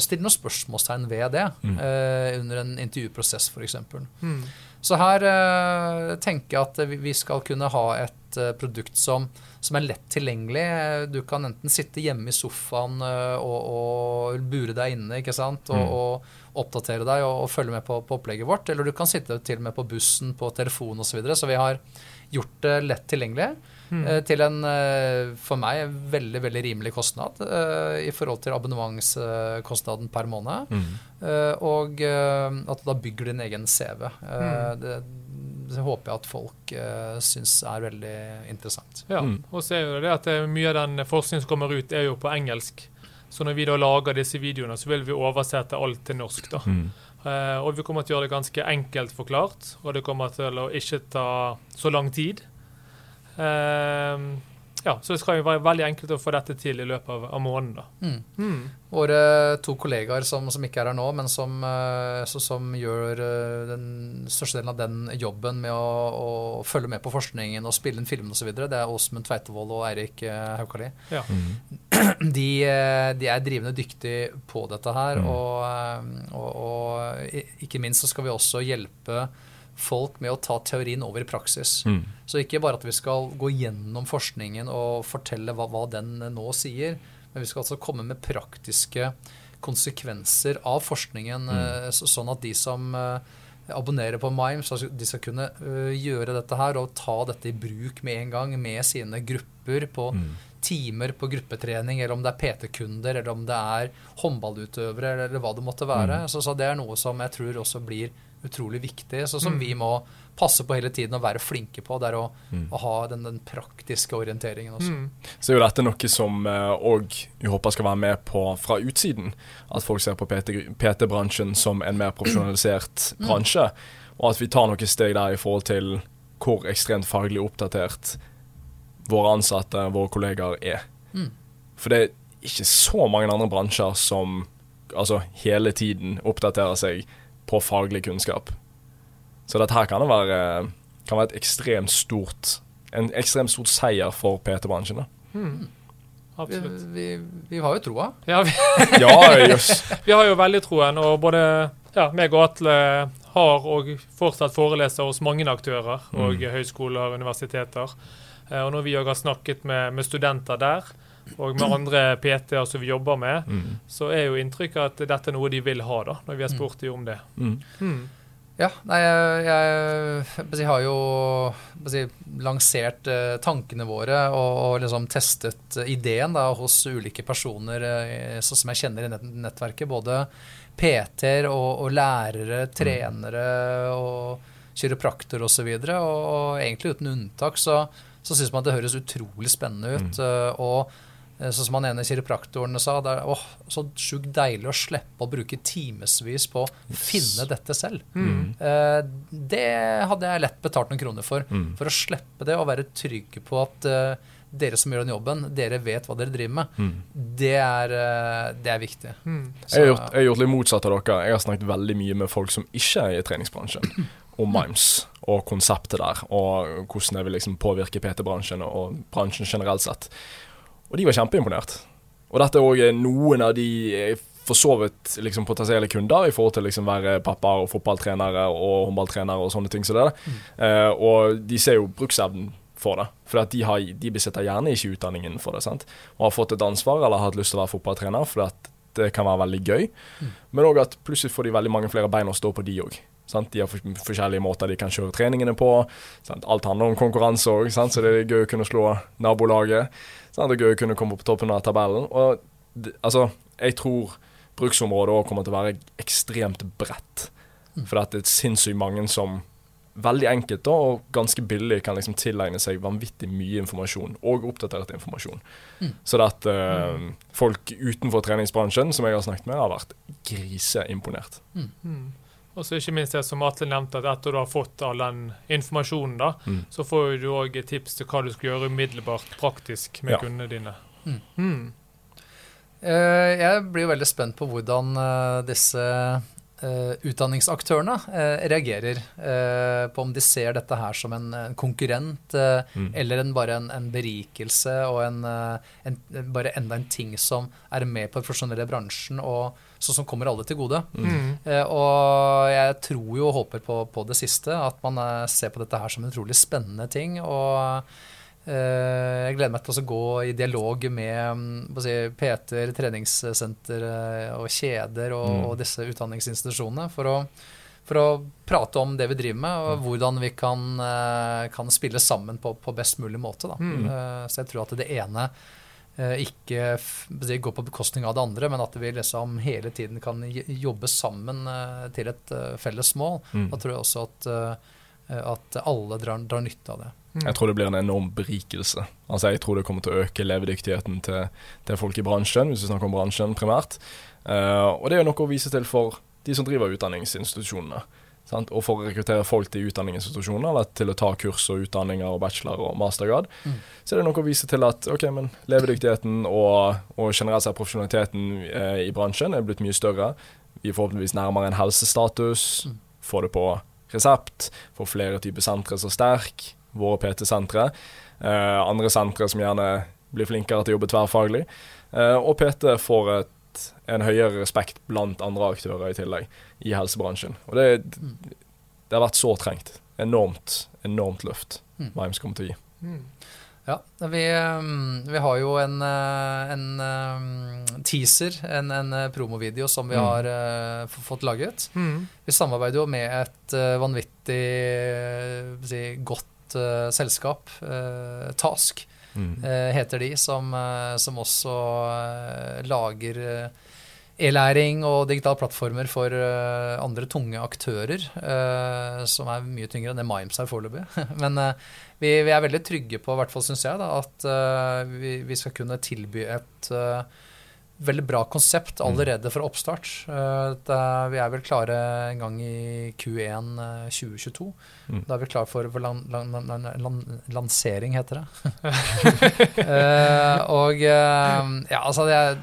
stille noen spørsmålstegn ved det mm. uh, under en intervjuprosess, f.eks. Mm. Så her uh, tenker jeg at vi skal kunne ha et uh, produkt som, som, er lett tilgjengelig. Du kan enten sitte hjemme i sofaen og, og, bure deg inne ikke sant? Og, mm. og oppdatere deg og, og følge med på, på, opplegget vårt. Eller du kan sitte til og med på bussen, på telefon osv. Så, videre. så vi har gjort det lett tilgjengelig mm. eh, til en eh, for meg veldig veldig rimelig kostnad uh, i forhold til abonnementskostnaden per måned. Mm. Uh, og uh, at du da bygger din egen CV. Mm. Det, det håper jeg at folk uh, syns er veldig interessant. Ja, mm. og så er jo det at Mye av den forskningen som kommer ut, er jo på engelsk. Så når vi da lager disse videoene, så vil vi oversette alt til norsk. da. Mm. Uh, og vi kommer til å gjøre det ganske enkelt forklart, og det kommer til å ikke ta så lang tid. Uh, ja, så det skal jo være veldig enkelt å få dette til i løpet av, av måneden. da. Mm. Mm. Våre to kollegaer som, som ikke er her nå, men som, eh, så, som gjør eh, den største delen av den jobben med å, å følge med på forskningen og spille inn filmene osv., det er Åsmund Tveitevold og Eirik eh, Haukali. Ja. De, eh, de er drivende dyktige på dette her, Mm. og, og, og ikke minst så skal vi også hjelpe folk med å ta teorien over i praksis. Mm. Så ikke bare at vi skal gå gjennom forskningen og fortelle hva, hva den nå sier, men vi skal altså komme med praktiske konsekvenser av forskningen, mm. sånn at de som eh, abonnerer på Mime, så de skal kunne eh, gjøre dette her og ta dette i bruk med en gang med sine grupper på Mm. timer på gruppetrening, eller om det er PT-kunder, eller om det er håndballutøvere, eller, hva det måtte være. Så, så det er noe som jeg tror også blir utrolig viktig, så som Mm. vi må passe på hele tiden og være flinke på. Det er å, Mm. å ha den, den praktiske orienteringen også. Mm. Så er jo dette noe som òg vi håper skal være med på fra utsiden. At folk ser på PT PT-bransjen som en mer profesjonalisert bransje. Og at vi tar noen steg der i forhold til hvor ekstremt faglig oppdatert våre ansatte, våre kollegaer, er. Mm. For det er ikke så mange andre bransjer som altså hele tiden oppdaterer seg på faglig kunnskap. Så dette her kan det være, kan være et ekstremt stort en ekstremt stor seier for PT-bransjen. Hmm. Mm. Vi, vi, vi har jo troa. Ja, vi, Ja, yes. vi har jo veldig troen, og både ja, meg og Atle har og fortsatt foreleser hos mange aktører, og Mm. høyskoler og universiteter. Eh, Og når vi òg har snakket med, med studenter der, og med andre PT-er som vi jobber med, Mm. så er jo inntrykket at dette er noe de vil ha, da, når vi har spurt dem om det. Mm. Mm. Ja, nei, jeg, jeg, jeg har jo jeg, lansert eh, tankene våre og, og liksom testet ideen da, hos ulike personer eh, som jeg kjenner i nett nettverket. Både PT-er og, og lærere, trenere og kiropraktor osv. Og, så videre, og, og egentlig uten unntak så, så syns man at det høres utrolig spennende ut. eh, og Sånn som han ene kiropraktoren sa, det er åh, så sjukt deilig å slippe å bruke timevis på å finne dette selv. Mm. Eh, det hadde jeg lett betalt noen kroner for. Mm. For å slippe det og være trygge på at eh, dere som gjør den jobben, dere vet hva dere driver med. Mm. Det er, eh, det er viktig. Mm. Så, Jeg har, gjort, jeg har gjort litt motsatt av dere. Jeg har snakket veldig mye med folk som ikke er i treningsbransjen, om Mimes og konseptet der, og hvordan det vil liksom påvirke PT-bransjen og bransjen generelt sett. Og de var kjempeimponert. Og dette er òg noen av de er for så vidt liksom potensielle kunder i forhold til liksom være pappa og fotballtrenere og håndballtrenere og sånne ting som det. Eh, og de ser jo bruksevnen for det. For de, har, de besitter gjerne ikke utdanningen for det. sant? Og har fått et ansvar eller har hatt lyst til å være fotballtrener for at det kan være veldig gøy. Men òg at plutselig får de veldig mange flere bein å stå på, de òg. De har forskjellige måter de kan kjøre treningene på. Sant? Alt handler om konkurranse òg, så det er gøy å kunne slå nabolaget. Sant? Det er gøy å kunne komme på toppen av tabellen. Og det, altså, jeg tror bruksområdet òg kommer til å være ekstremt bredt. For det er sinnssykt mange som veldig enkelt da, og ganske billig kan liksom tilegne seg vanvittig mye informasjon, og oppdatert informasjon. Så det at eh, folk utenfor treningsbransjen, som jeg har snakket med, har vært griseimponert. Mm. Og så ikke minst det som Atle nevnte, at etter du har fått all den informasjonen, da, Mm. så får du òg tips til hva du skal gjøre umiddelbart praktisk med Ja. kundene dine. Mm. Mm. Eh, jeg blir jo veldig spent på hvordan eh, disse utdanningsaktørene eh, reagerer. eh, på om de ser dette her som en, en konkurrent, eh, Mm. eller en, bare en, en berikelse og en, eh, en, bare enda en ting som er med på den profesjonelle bransjen, og sånn som kommer alle til gode. Mm. Eh, og jeg tror jo og håper på, på det siste, at man eh, ser på dette her som en utrolig spennende ting. og eh, jeg gleder meg til å gå i dialog med mm, si, Peter, treningssenter eh, og kjeder og, Mm. og disse utdanningsinstitusjonene for å, for å prate om det vi driver med, og hvordan vi kan, eh, kan spille sammen på, på best mulig måte. Mm. Eh, så jeg tror at det ene eh, ikke det går på bekostning av det andre, men at vi liksom hele tiden kan jobbe sammen eh, til et eh, felles mål. Mm. Da tror jeg også at, eh, at alle drar, drar nytte av det. Mm. Jeg tror det blir en enorm berikelse. Altså Jeg tror det kommer til å øke levedyktigheten til, til folk i bransjen, hvis vi snakker om bransjen primært. Uh, og det er jo noe å vise til for de som driver utdanningsinstitusjonene. Sant? Og for å rekruttere folk til utdanningsinstitusjoner, eller til å ta kurs og utdanninger og bachelor og mastergrad, Mm. så er det noe å vise til at ok, men levedyktigheten og, og generelt sett profesjonaliteten eh, i bransjen er blitt mye større. Vi er forhåpentligvis nærmere en helsestatus. Mm. Får det på resept. Får flere typer sentre som Sterk, våre PT-sentre. Eh, andre sentre som gjerne blir flinkere til å jobbe tverrfaglig. Eh, og PT får et, en høyere respekt blant andre aktører i tillegg i helsebransjen. Og det, Mm. det har vært så trengt. Enormt, enormt løft Mm. Vimes kommer til å gi. Mm. Ja, vi, um, vi har jo en, uh, en um, teaser, en, en promovideo som vi Mm. har fått laget. Mm. Vi samarbeider jo med et vanvittig si, godt uh, selskap, uh, Task Mm. uh, heter de, som, som også lager e-læring og digitale plattformer for andre tunge aktører, som er mye tyngre enn det Mimes er foreløpig. Men vi, vi er veldig trygge på, i hvert fall syns jeg, da, at vi, vi skal kunne tilby et veldig bra konsept allerede fra oppstart. Er, vi er vel klare en gang i Q1 uh, 2022. Mm. Da er vi klare for, for lan, lan, lan, lan, lansering, heter det. Eh, og eh, ja, altså det er,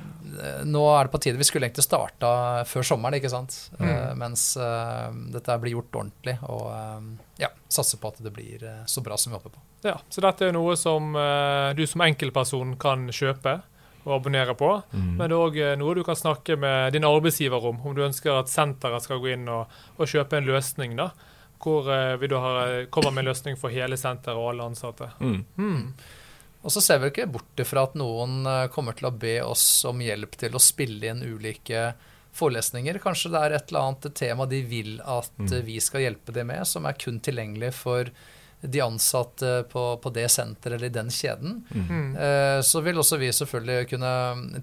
Nå er det på tide. Vi skulle egentlig starta før sommeren, ikke sant. Eh, Mm. mens eh, dette blir gjort ordentlig. Og eh, ja, satser på at det blir eh, så bra som vi håper på. Ja, så dette er noe som eh, du som enkeltperson kan kjøpe og abonnere på. Mm. Men det er òg noe du kan snakke med din arbeidsgiver om, om du ønsker at senteret skal gå inn og, og kjøpe en løsning. da, Hvor eh, vi da har, kommer med en løsning for hele senteret og alle ansatte. Mm. Mm. Og så ser vi ikke bort ifra at noen eh, kommer til å be oss om hjelp til å spille inn ulike forelesninger. Kanskje det er et eller annet tema de vil at Mm. eh, vi skal hjelpe dem med, som er kun tilgjengelig for de ansatte på, på det senteret eller i den kjeden. Mm. Mm. Eh, Så vil også vi selvfølgelig kunne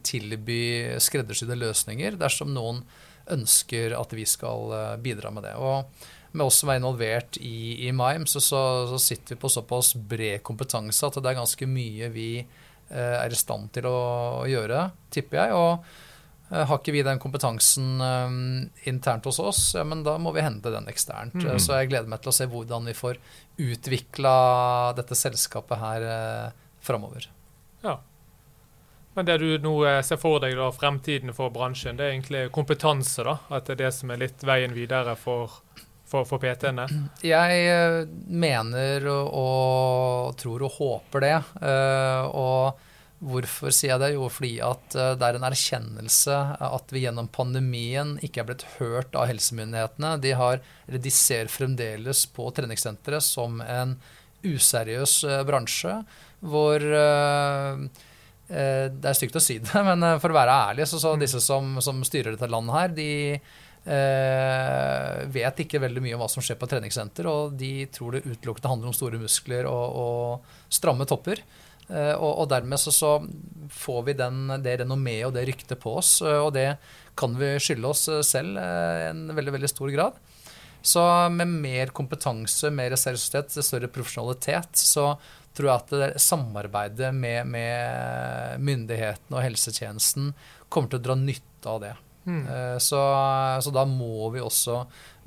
tilby skreddersydde løsninger dersom noen ønsker at vi skal eh, bidra med det. Og med oss som er involvert i, i MIME, så, så, så sitter vi på såpass bred kompetanse at det er ganske mye vi eh, er i stand til å, å gjøre, tipper jeg. Og har ikke vi den kompetansen eh, internt hos oss, ja, men da må vi hente den eksternt. Mm. Eh, Så jeg gleder meg til å se hvordan vi får utvikla dette selskapet her eh, framover. Men det du nå eh, ser for deg da, fremtiden for bransjen, det er egentlig kompetanse? da, At det er det som er litt veien videre for, for, for PT-ene? Jeg eh, mener og, og tror og håper det. Uh, Og hvorfor sier jeg det? Jo, fordi at eh, det er en erkjennelse at vi gjennom pandemien ikke er blitt hørt av helsemyndighetene. De, har, de ser fremdeles på treningssenteret som en useriøs eh, bransje hvor eh, Det er stygt å si det, men for å være ærlig, så, så disse som, som styrer dette landet her, de eh, vet ikke veldig mye om hva som skjer på treningssenter, og de tror det utelukkende handler om store muskler og, og stramme topper. Eh, og, og dermed så, så får vi den, det renommeet og det ryktet på oss, eh, og det kan vi skylde oss eh, selv i en veldig, veldig stor grad. Så med mer kompetanse, mer seriøsitet, større profesjonalitet, så tror jeg at det samarbeidet med, med myndighetene og helsetjenesten kommer til å dra nytte av det. Mm. Så, så da må vi også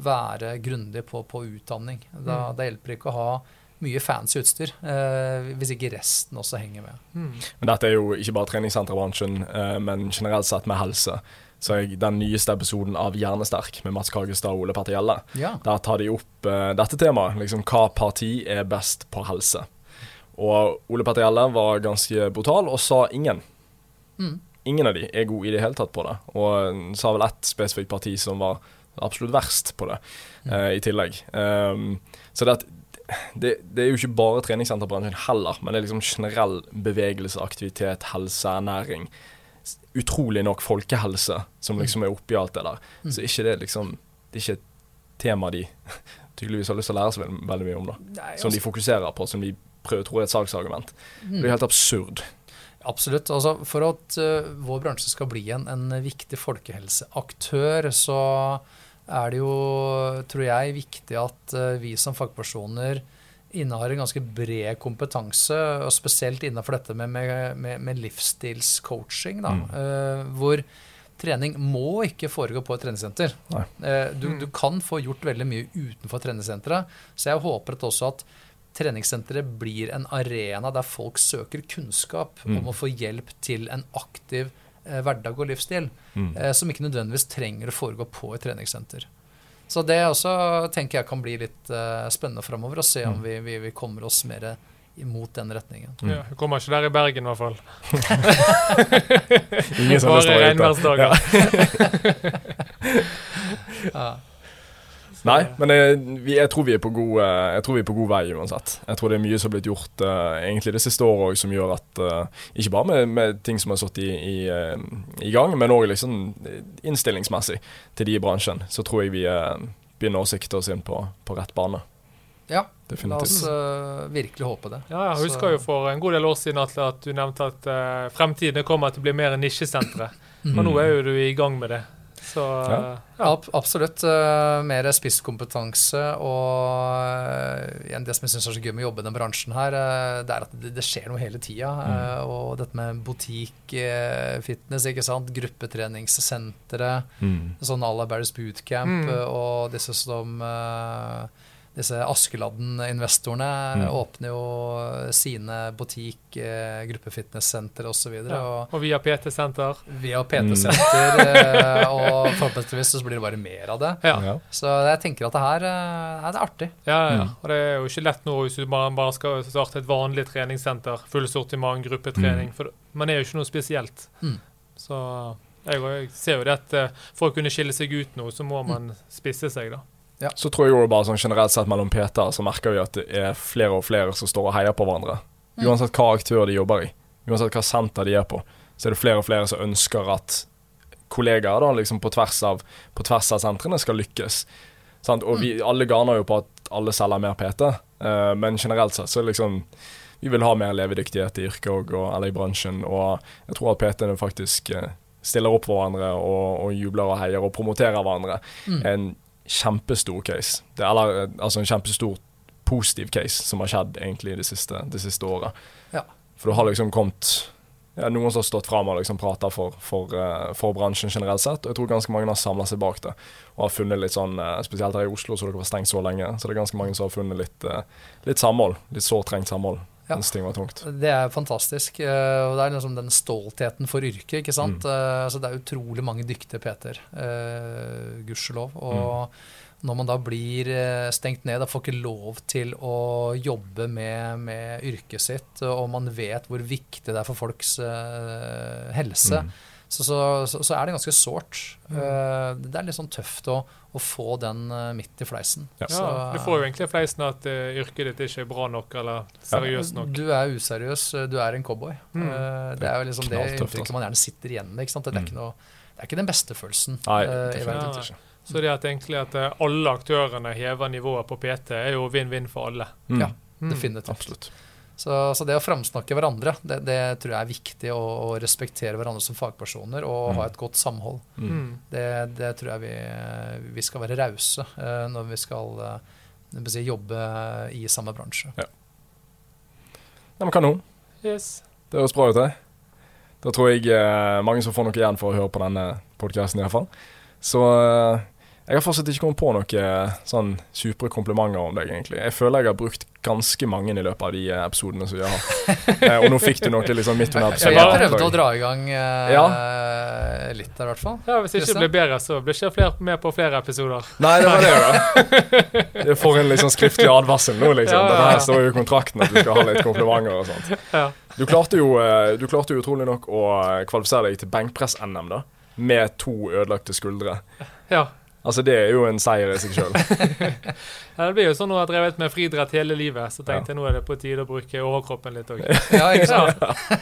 være grundige på, på utdanning. Da, Mm. Det hjelper ikke å ha mye fancy utstyr eh, hvis ikke resten også henger med. Mm. Men dette er jo ikke bare treningssenterbransjen, eh, men generelt sett med helse. Så jeg, Den nyeste episoden av Hjernesterk med Mats Kagestad og Ole Petter Gjelle, Ja. der tar de opp eh, dette temaet. liksom Hva parti er best på helse? Og Ole Petter Gjelle var ganske brutal og sa ingen. Mm. Ingen av de er gode i det hele tatt på det. Og sa vel ett spesifikt parti som var absolutt verst på det, eh, i tillegg. Um, så det, at, det, det er jo ikke bare treningssenterbransjen heller, men det er liksom generell bevegelse, aktivitet, helse, ernæring. Utrolig nok folkehelse som liksom er oppi alt det der. Mm. Så ikke det liksom Det er ikke et tema de tydeligvis har lyst til å lære seg veldig, veldig mye om, da. Nei, Som de fokuserer på, som de prøver, tror er et salgsargument. Det er helt absurd. Absolutt. Altså, for at uh, vår bransje skal bli en, en viktig folkehelseaktør, så er det jo, tror jeg, viktig at uh, vi som fagpersoner innehar en ganske bred kompetanse, og spesielt innenfor dette med, med, med, med livsstilscoaching, da, Mm. uh, hvor trening må ikke foregå på et treningssenter. Eh, Du, Mm. du kan få gjort veldig mye utenfor treningssenteret. Så jeg håper at også at treningssenteret blir en arena der folk søker kunnskap Mm. om å få hjelp til en aktiv eh, hverdag og livsstil, Mm. eh, som ikke nødvendigvis trenger å foregå på et treningssenter. Så det også tenker jeg kan bli litt eh, spennende framover, å se om Mm. vi, vi, vi kommer oss mer imot den retningen. Mm. Ja, kommer ikke der i Bergen, i hvert fall. Ingen stå Bare regnværsdager. Ja. Nei, men jeg, vi, jeg, tror vi er på god, eh, jeg tror vi er på god vei uansett. Jeg tror det er mye som har blitt gjort uh, egentlig det siste året òg, som gjør at uh, Ikke bare med, med ting som har stått i, i, uh, i gang, men òg liksom innstillingsmessig til de i bransjen. Så tror jeg vi begynner å sikte oss inn på, på rett bane. ja, Definitivt. la oss uh, virkelig håpe det. Ja, jeg husker jo for en god del år siden Atle, at du nevnte at uh, fremtiden kommer til å bli mer nisjesentre. Mm. Men nå er jo du i gang med det. Så Ja. ja Ab absolutt. eh, mer spisskompetanse. Og eh, igjen, det som jeg syns er så gøy med å jobbe i den bransjen her, eh, det er at det, det skjer noe hele tida. Mm. og dette med butikk, eh, fitness, ikke sant? gruppetreningssentre, Mm. sånn à la Barris Bootcamp, Mm. eh, og disse som eh, disse Askeladden-investorene Mm. åpner jo sine butikk, eh, gruppefitnesssentre osv. ja. Og Og via PT-senter. via PT-senter, Mm. og forhåpentligvis så blir det bare mer av det. Ja. Ja. Så jeg tenker at det her eh, er det artig. Ja, ja, ja. Mm. Og det er jo ikke lett nå hvis du bare, bare skal starte et vanlig treningssenter. Full sortiment, gruppetrening. Mm. For man er jo ikke noe spesielt. Mm. Så jeg, jeg ser jo det at eh, for å kunne skille seg ut nå, så må man spisse seg, da. Så tror jeg jo bare sånn generelt sett mellom PT-er så merker vi at det er flere og flere som står og heier på hverandre. Mm. Uansett hva aktør de jobber i, uansett hva senter de er på, så er det flere og flere som ønsker at kollegaer da, liksom på tvers av, på tvers av sentrene skal lykkes. Sant? Og vi alle garner jo på at alle selger mer PT, uh, men generelt sett så liksom vi vil ha mer levedyktighet i yrket og, og, eller i bransjen, og jeg tror at PT-ene faktisk uh, stiller opp for hverandre og, og jubler og heier og promoterer hverandre. Mm. En kjempestor case. Det, er- eller altså en kjempestor positiv case som har skjedd egentlig det siste, det siste året. Ja. For det har liksom kommet ja, noen som har stått fram og liksom prata for, for, eh, for bransjen generelt sett. Og jeg tror ganske mange har samla seg bak det. Og har funnet litt sånn, eh, Spesielt her i Oslo, så dere var stengt så lenge. Så det er ganske mange som har funnet litt, eh, litt samhold. Litt sårt trengt samhold. Ja. Mens ting var tungt. Det er fantastisk. eh, Og det er liksom den stoltheten for yrket, ikke sant. Mm. Eh, Så det er utrolig mange dyktige PT-er, eh, gudskjelov. Og Mm. når man da blir stengt ned og får ikke lov til å jobbe med, med yrket sitt, og man vet hvor viktig det er for folks helse, Mm. så, så, så, er det ganske sårt. Mm. Det er litt sånn tøft å, å få den eh, midt i fleisen. Ja. Ja, du får jo egentlig fleisen at uh, yrket ditt ikke er bra nok eller seriøst nok. Du er useriøs, du er en cowboy. Mm. Uh, Det er jo liksom det inntrykket altså. man gjerne sitter igjen med. Ikke sant? Det, er Mm. ikke noe, det er ikke den beste følelsen. Nei, eh, i verden. verden. ikke. Så det at egentlig at eh, alle aktørene hever nivået på PT, er jo vinn-vinn for alle. Mm. Ja. Mm. Definitivt. Absolutt. Så, så det å framsnakke hverandre, det, det tror jeg er viktig. Å, å respektere hverandre som fagpersoner og Mm. ha et godt samhold. Mm. Mm. Det, det tror jeg vi, vi skal være rause uh, når vi skal uh, si, jobbe i samme bransje. Nei, men kanon. Yes. Det høres bra ut, det. Da tror jeg uh, mange som får noe igjen for å høre på denne podkasten, iallfall. Så jeg har fortsatt ikke kommet på noen eh, sånn supre komplimenter om deg, egentlig. Jeg føler jeg har brukt ganske mange i løpet av de eh, episodene som vi har eh, og nå fikk du noe liksom midt under episoden. jeg prøvde å dra i gang eh, Ja. litt der, i hvert fall. Ja, Hvis ikke det blir bedre, så blir ikke flere med på flere episoder. Nei, det var det, da. Jeg får en liksom skriftlig advarsel nå, liksom. Ja, ja, ja. Dette står jo i kontrakten at du skal ha litt komplimenter og sånt. Ja. Du klarte jo, du klarte jo utrolig nok å kvalifisere deg til benkpress-NM, da. Med to ødelagte skuldre. ja. Altså, det er jo en seier i seg sjøl. Ja, Det blir jo sånn når jeg har drevet med friidrett hele livet, så tenkte jeg nå er det på tide å bruke overkroppen litt òg. Ja, ja.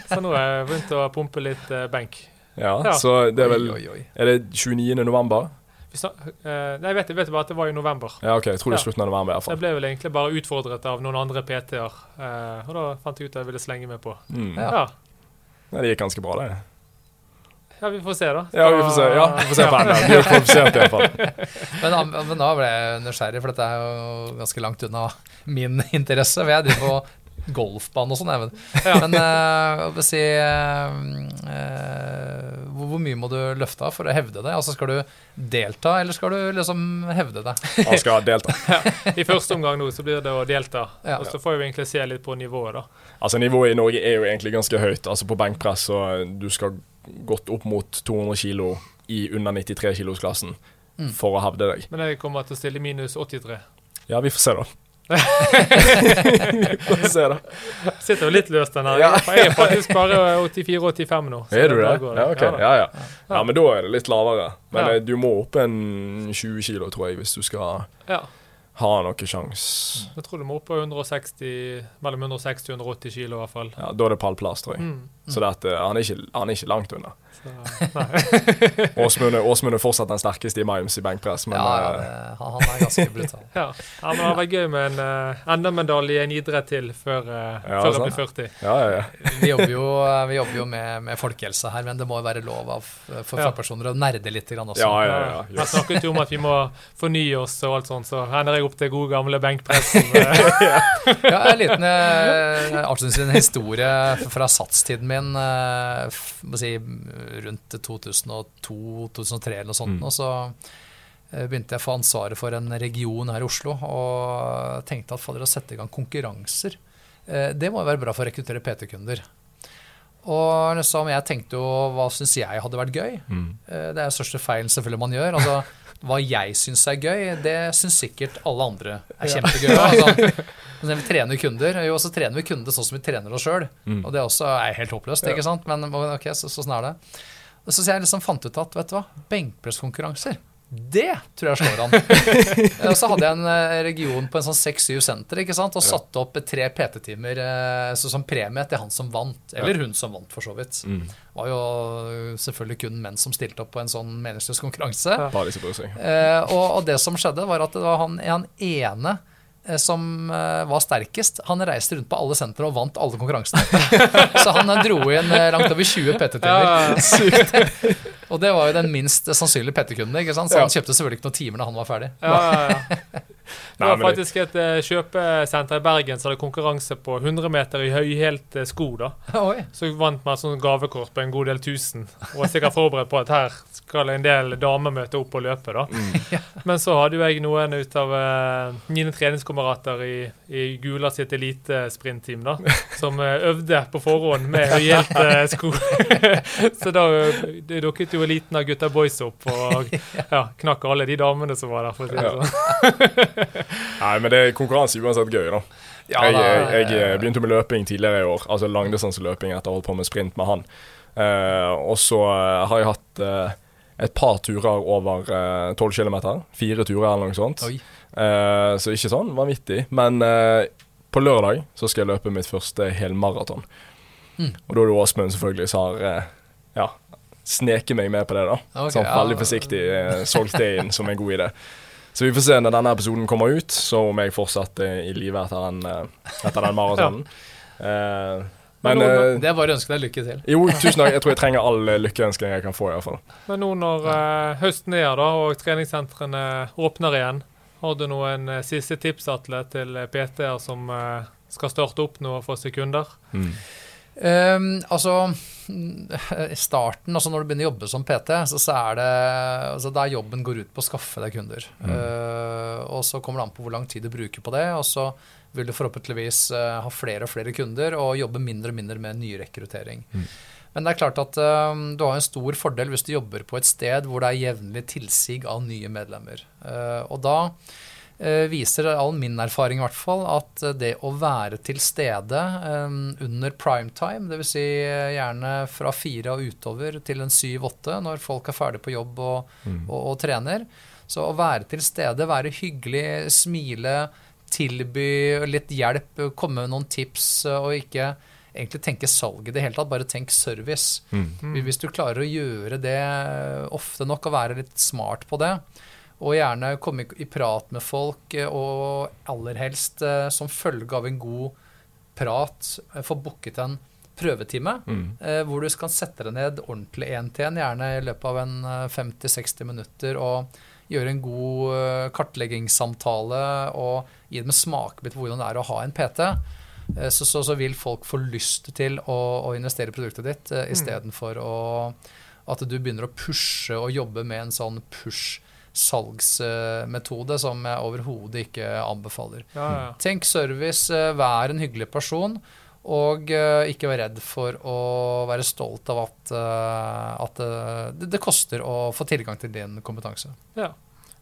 Så nå har jeg begynt å pumpe litt eh, benk. Ja, Ja. så det er vel Oi, oi, oi. Er det 29. november? Vi snak, uh, nei, jeg vet, jeg vet bare at det var i november. Ja, OK. Jeg tror det Ja. er slutten av november, i hvert fall. jeg ble vel egentlig bare utfordret av noen andre PT-er, uh, og da fant jeg ut at jeg ville slenge meg på. Mm. Ja. Ja. Nei, det gikk ganske bra, det. Ja, vi får se, da. Ja, vi får se, ja, vi får se på Erna. Vi er kvalifisert, i hvert fall. Men, da- men da ble jeg nysgjerrig, for dette er jo ganske langt unna min interesse. For jeg driver på golfbane og sånn. jeg, Men, men eh, hva skal jeg si eh, hvor, mye må du løfte av for å hevde det? Altså Skal du delta, eller skal du liksom hevde det? Han skal delta. I første omgang nå så blir det å delta. Ja. Og så får vi egentlig se litt på nivået, da. Altså Nivået i Norge er jo egentlig ganske høyt. Altså På benkpress så du skal gått opp mot 200 kilo i under 93 kilos-klassen Mm. for å hevde deg. Men jeg kommer til å stille minus 83. Ja, vi får se, da. Vi se, da. Sitter jo litt løst den her. Ja. Jeg er faktisk bare 84-85 nå. så Er du det? Ja, okay. Ja, ja. ja, men da er det litt lavere. Men Ja. eh, du må opp en 20 kilo, tror jeg, hvis du skal Ja. ha noen sjans. Jeg tror du må opp på 160, mellom 160 og 180 kilo i hvert fall. Ja, da er det pallplass, tror jeg. Mm. Så det at, eh, han, er ikke, han er ikke langt unna. Åsmund er- er fortsatt den sterkeste i Mimes i benkpress, men ja, ja, eh, det, han er ganske brutal. Ja. ja, men det hadde vært gøy med en uh, NM-medalje i en idrett til før, uh, Ja, før jeg blir 40. ja, ja, ja. Vi jobber jo, vi jobber jo med, med folkehelse her, men det må jo være lov av for Ja. fagpersoner å nerde litt grann også. Ja, ja, ja. Jeg snakket jo om at vi må fornye oss og alt sånt, så hender jeg opp til gode gamle benkpressen. eh, Ja, en liten uh, avslutningsvis en historie fra satstiden min Uh, f- må si, rundt 2002-2003 eller noe sånt. Mm. Og så eh, begynte jeg å få ansvaret for en region her i Oslo, og tenkte at fader, å sette i gang konkurranser, eh, det må jo være bra for å rekruttere PT-kunder. Og liksom, jeg tenkte jo hva syns jeg hadde vært gøy? Mm. Eh, Det er den største feilen selvfølgelig man gjør. Altså, hva jeg syns er gøy, det syns sikkert alle andre er kjempegøy. Altså, når vi trener kunder, jo, så trener vi kunder sånn som vi trener oss sjøl. Mm. Og det også er helt håpløst, ikke sant? Men ok, så, så sånn er det. så så jeg liksom fant ut at vet du hva, benkpresskonkurranser, det tror jeg slår an. og så hadde jeg en eh, region på en sånn seks-syv senter ikke sant? og satte opp tre PT-timer eh, som premie til han som vant. Eller hun som vant, for så vidt. Mm. Var jo selvfølgelig kun menn som stilte opp på en sånn meningsløs konkurranse. Ja. Eh, og, og det som skjedde, var at det var han, han ene som eh, var sterkest. Han reiste rundt på alle sentre og vant alle konkurransene. Så han eh, dro inn eh, langt over 20 PT-timer. ja, Og det var jo den minst sannsynlige PT-kunden. Så Ja. han kjøpte selvfølgelig ikke noen timer når han var ferdig. ja, ja, ja. Det var faktisk et eh, kjøpesenter i Bergen som hadde konkurranse på 100 meter i høyhælte sko. da. Oi. Så vant man sånn gavekort på en god del tusen. Og var sikkert forberedt på at her skal en del damer møte opp og løpe. da. Mm. Men så hadde jo jeg noen ut av eh, mine treningskamerater i, i Gula sitt elitesprintteam da, som eh, øvde på forhånd med høyhælte sko. så da det dukket jo eliten av gutta boys opp og ja, knakk alle de damene som var der. for å si det Ja. sånn. Nei, men det er konkurranse uansett gøy, da. Ja, jeg, jeg, jeg begynte med løping tidligere i år, altså langdistanseløping etter å ha holdt på med sprint med han. Uh, og så eh, har jeg hatt uh, et par turer over eh, 12 km. Fire turer eller noe sånt. Eh, så ikke sånn vanvittig. Men eh, på lørdag så skal jeg løpe mitt første helmaraton. Mm. Og da er det Åsmund selvfølgelig som har eh, ja, sneket meg med på det, da. Ok, sånn ja. veldig forsiktig eh, solgt det inn som en god idé. Så vi får se når denne episoden kommer ut, så om jeg fortsatt er i live etter den, eh, etter den maratonen. Eh, men eh, Det er bare å ønske deg lykke til. jo, tusen takk. Jeg tror jeg trenger all lykkeønskning jeg kan få, i hvert fall. Men nå når uh, høsten er da, og treningssentrene åpner igjen, har du noen uh, siste tips Atle, til PT-er som uh, skal starte opp nå og få sekunder? Mm. Um, altså, starten, altså når du begynner å jobbe som PT, så, så er det altså der jobben går ut på å skaffe deg kunder. Uh, og så kommer det an på hvor lang tid du bruker på det. Og så vil du forhåpentligvis uh, ha flere og flere kunder og jobbe mindre og mindre med nyrekruttering. Mm. Men det er klart at uh, du har en stor fordel hvis du jobber på et sted hvor det er jevnlig tilsig av nye medlemmer. Og da viser all min erfaring i hvert fall at eh, det å være til stede eh, under primetime, dvs. Si eh, gjerne fra fire og utover til en syv-åtte når folk er ferdig på jobb og, Mm. og, og trener. Så å være til stede, være hyggelig, smile, tilby litt hjelp, komme med noen tips eh, og ikke egentlig tenke salg i det hele tatt, bare tenk service. Mm. Hvis du klarer å gjøre det ofte nok og være litt smart på det, og gjerne komme i- prat med folk, eh, og aller helst eh, som følge av en god prat, eh, få booket en prøvetime, Mm. hvor du kan sette deg ned ordentlig én til én, gjerne i løpet av en eh, 50-60 minutter, og gjøre en god kartleggingssamtale og gi dem en smakebit på hvordan det er å ha en PT. Så, så, så vil folk få lyst til å, å investere i produktet ditt uh, istedenfor For å At du begynner å pushe og jobbe med en sånn push-salgsmetode som jeg overhodet ikke anbefaler. Ja, ja. Tenk service, eh, vær en hyggelig person. Og eh, ikke vær redd for å være stolt av at, eh, at det, det koster å få tilgang til din kompetanse. ja.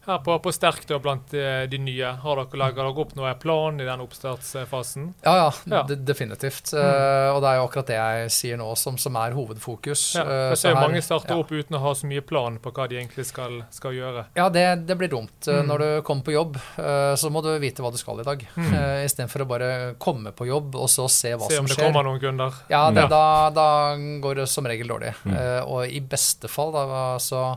Her på, på Sterk da, blant eh, de nye, har dere laga dere opp noen plan i den oppstartsfasen? Ja, ja, Ja. definitivt. definitivt. Uh, og det er jo akkurat det jeg sier nå som, som er hovedfokus. Ja, Eh, jeg ser her- mange starter ja. opp uten å ha så mye plan på hva de egentlig skal, skal gjøre. Ja, det, det blir dumt. Mm. Når du kommer på jobb, uh, så må du vite hva du skal i dag. Mm. Uh, Istedenfor å bare komme på jobb og så se hva Se som om det kommer noen kunder. Ja, det, Ja. Da, da går det som regel dårlig. Mm. Eh, og i beste fall da, så,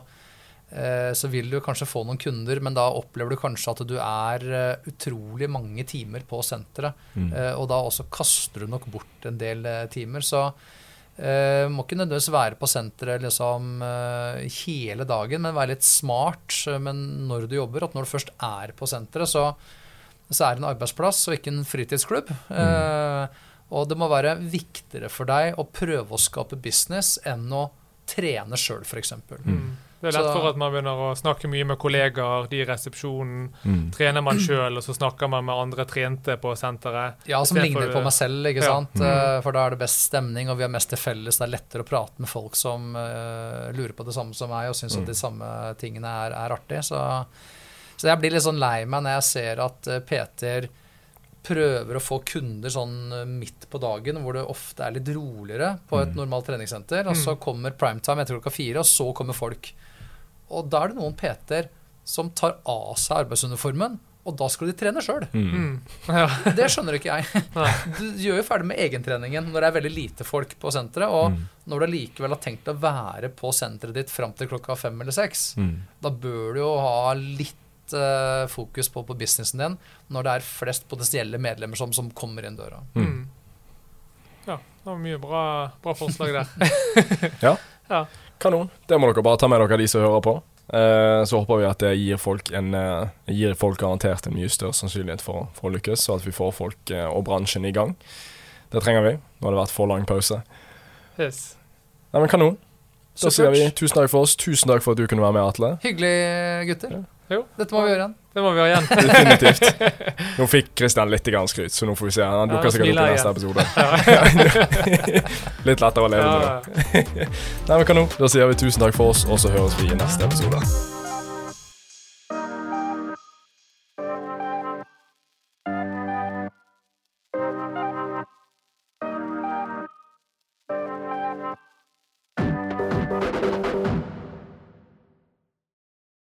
så vil du kanskje få noen kunder, men da opplever du kanskje at du er eh, utrolig mange timer på senteret. Mm. Eh, og da også kaster du nok bort en del eh, timer. Så eh, må ikke nødvendigvis være på senteret liksom, eh, hele dagen, men være litt smart eh, men når du jobber. At når du først er på senteret, så, så er det en arbeidsplass og ikke en fritidsklubb. Eh, og det må være viktigere for deg å prøve å skape business enn å trene sjøl, f.eks. Mm. Det er lett Så- for at man begynner å snakke mye med kollegaer, de i resepsjonen. Mm. Trener man sjøl, og så snakker man med andre trente på senteret. Ja, som ligner på meg selv, ikke Ja. sant. Mm. Eh, For da er det best stemning, og vi har mest til felles. Det er lettere å prate med folk som uh, lurer på det samme som meg, og syns Mm. at de samme tingene er, er artig. Så, så jeg blir litt sånn lei meg når jeg ser at Peter PT-er prøver å få kunder sånn eh, midt på dagen, hvor det ofte er litt roligere på et Mm. normalt treningssenter. Og så Mm. kommer primetime etter klokka fire, og så kommer folk. Og da er det noen PT-er som tar av seg arbeidsuniformen, og da skal de trene sjøl. Mm. Mm. Ja. Det skjønner ikke jeg. Du gjør jo ferdig med egentreningen når det er veldig lite folk på senteret. Og Mm. når du likevel har tenkt å være på senteret ditt fram til klokka fem eller seks, Mm. da bør du jo ha litt eh, fokus på, på businessen din når det er flest potensielle medlemmer som, som kommer inn døra. Mm. Mm. Ja, det var mye bra, bra forslag der. Kanon. Det må dere bare ta med dere, de som hører på. Eh, så håper vi at det gir folk, en, eh, gir folk garantert en mye større sannsynlighet for, for å lykkes, og at vi får folk eh, og bransjen i gang. Det trenger vi. Nå har det vært for lang pause. Yes. Nei, men Kanon. Da sier vi tusen takk for oss. Tusen takk for at du kunne være med, Atle. Hyggelig, gutter. Jo. Dette må vi gjøre igjen. Det må vi gjøre igjen. Definitivt. Nå fikk Kristian litt skryt, så nå får vi se. Han Ja, dukker sikkert opp i neste episode. litt lettere å leve med. Ja. Nei, men kanon. Da sier vi tusen takk for oss, og så høres vi i neste episode.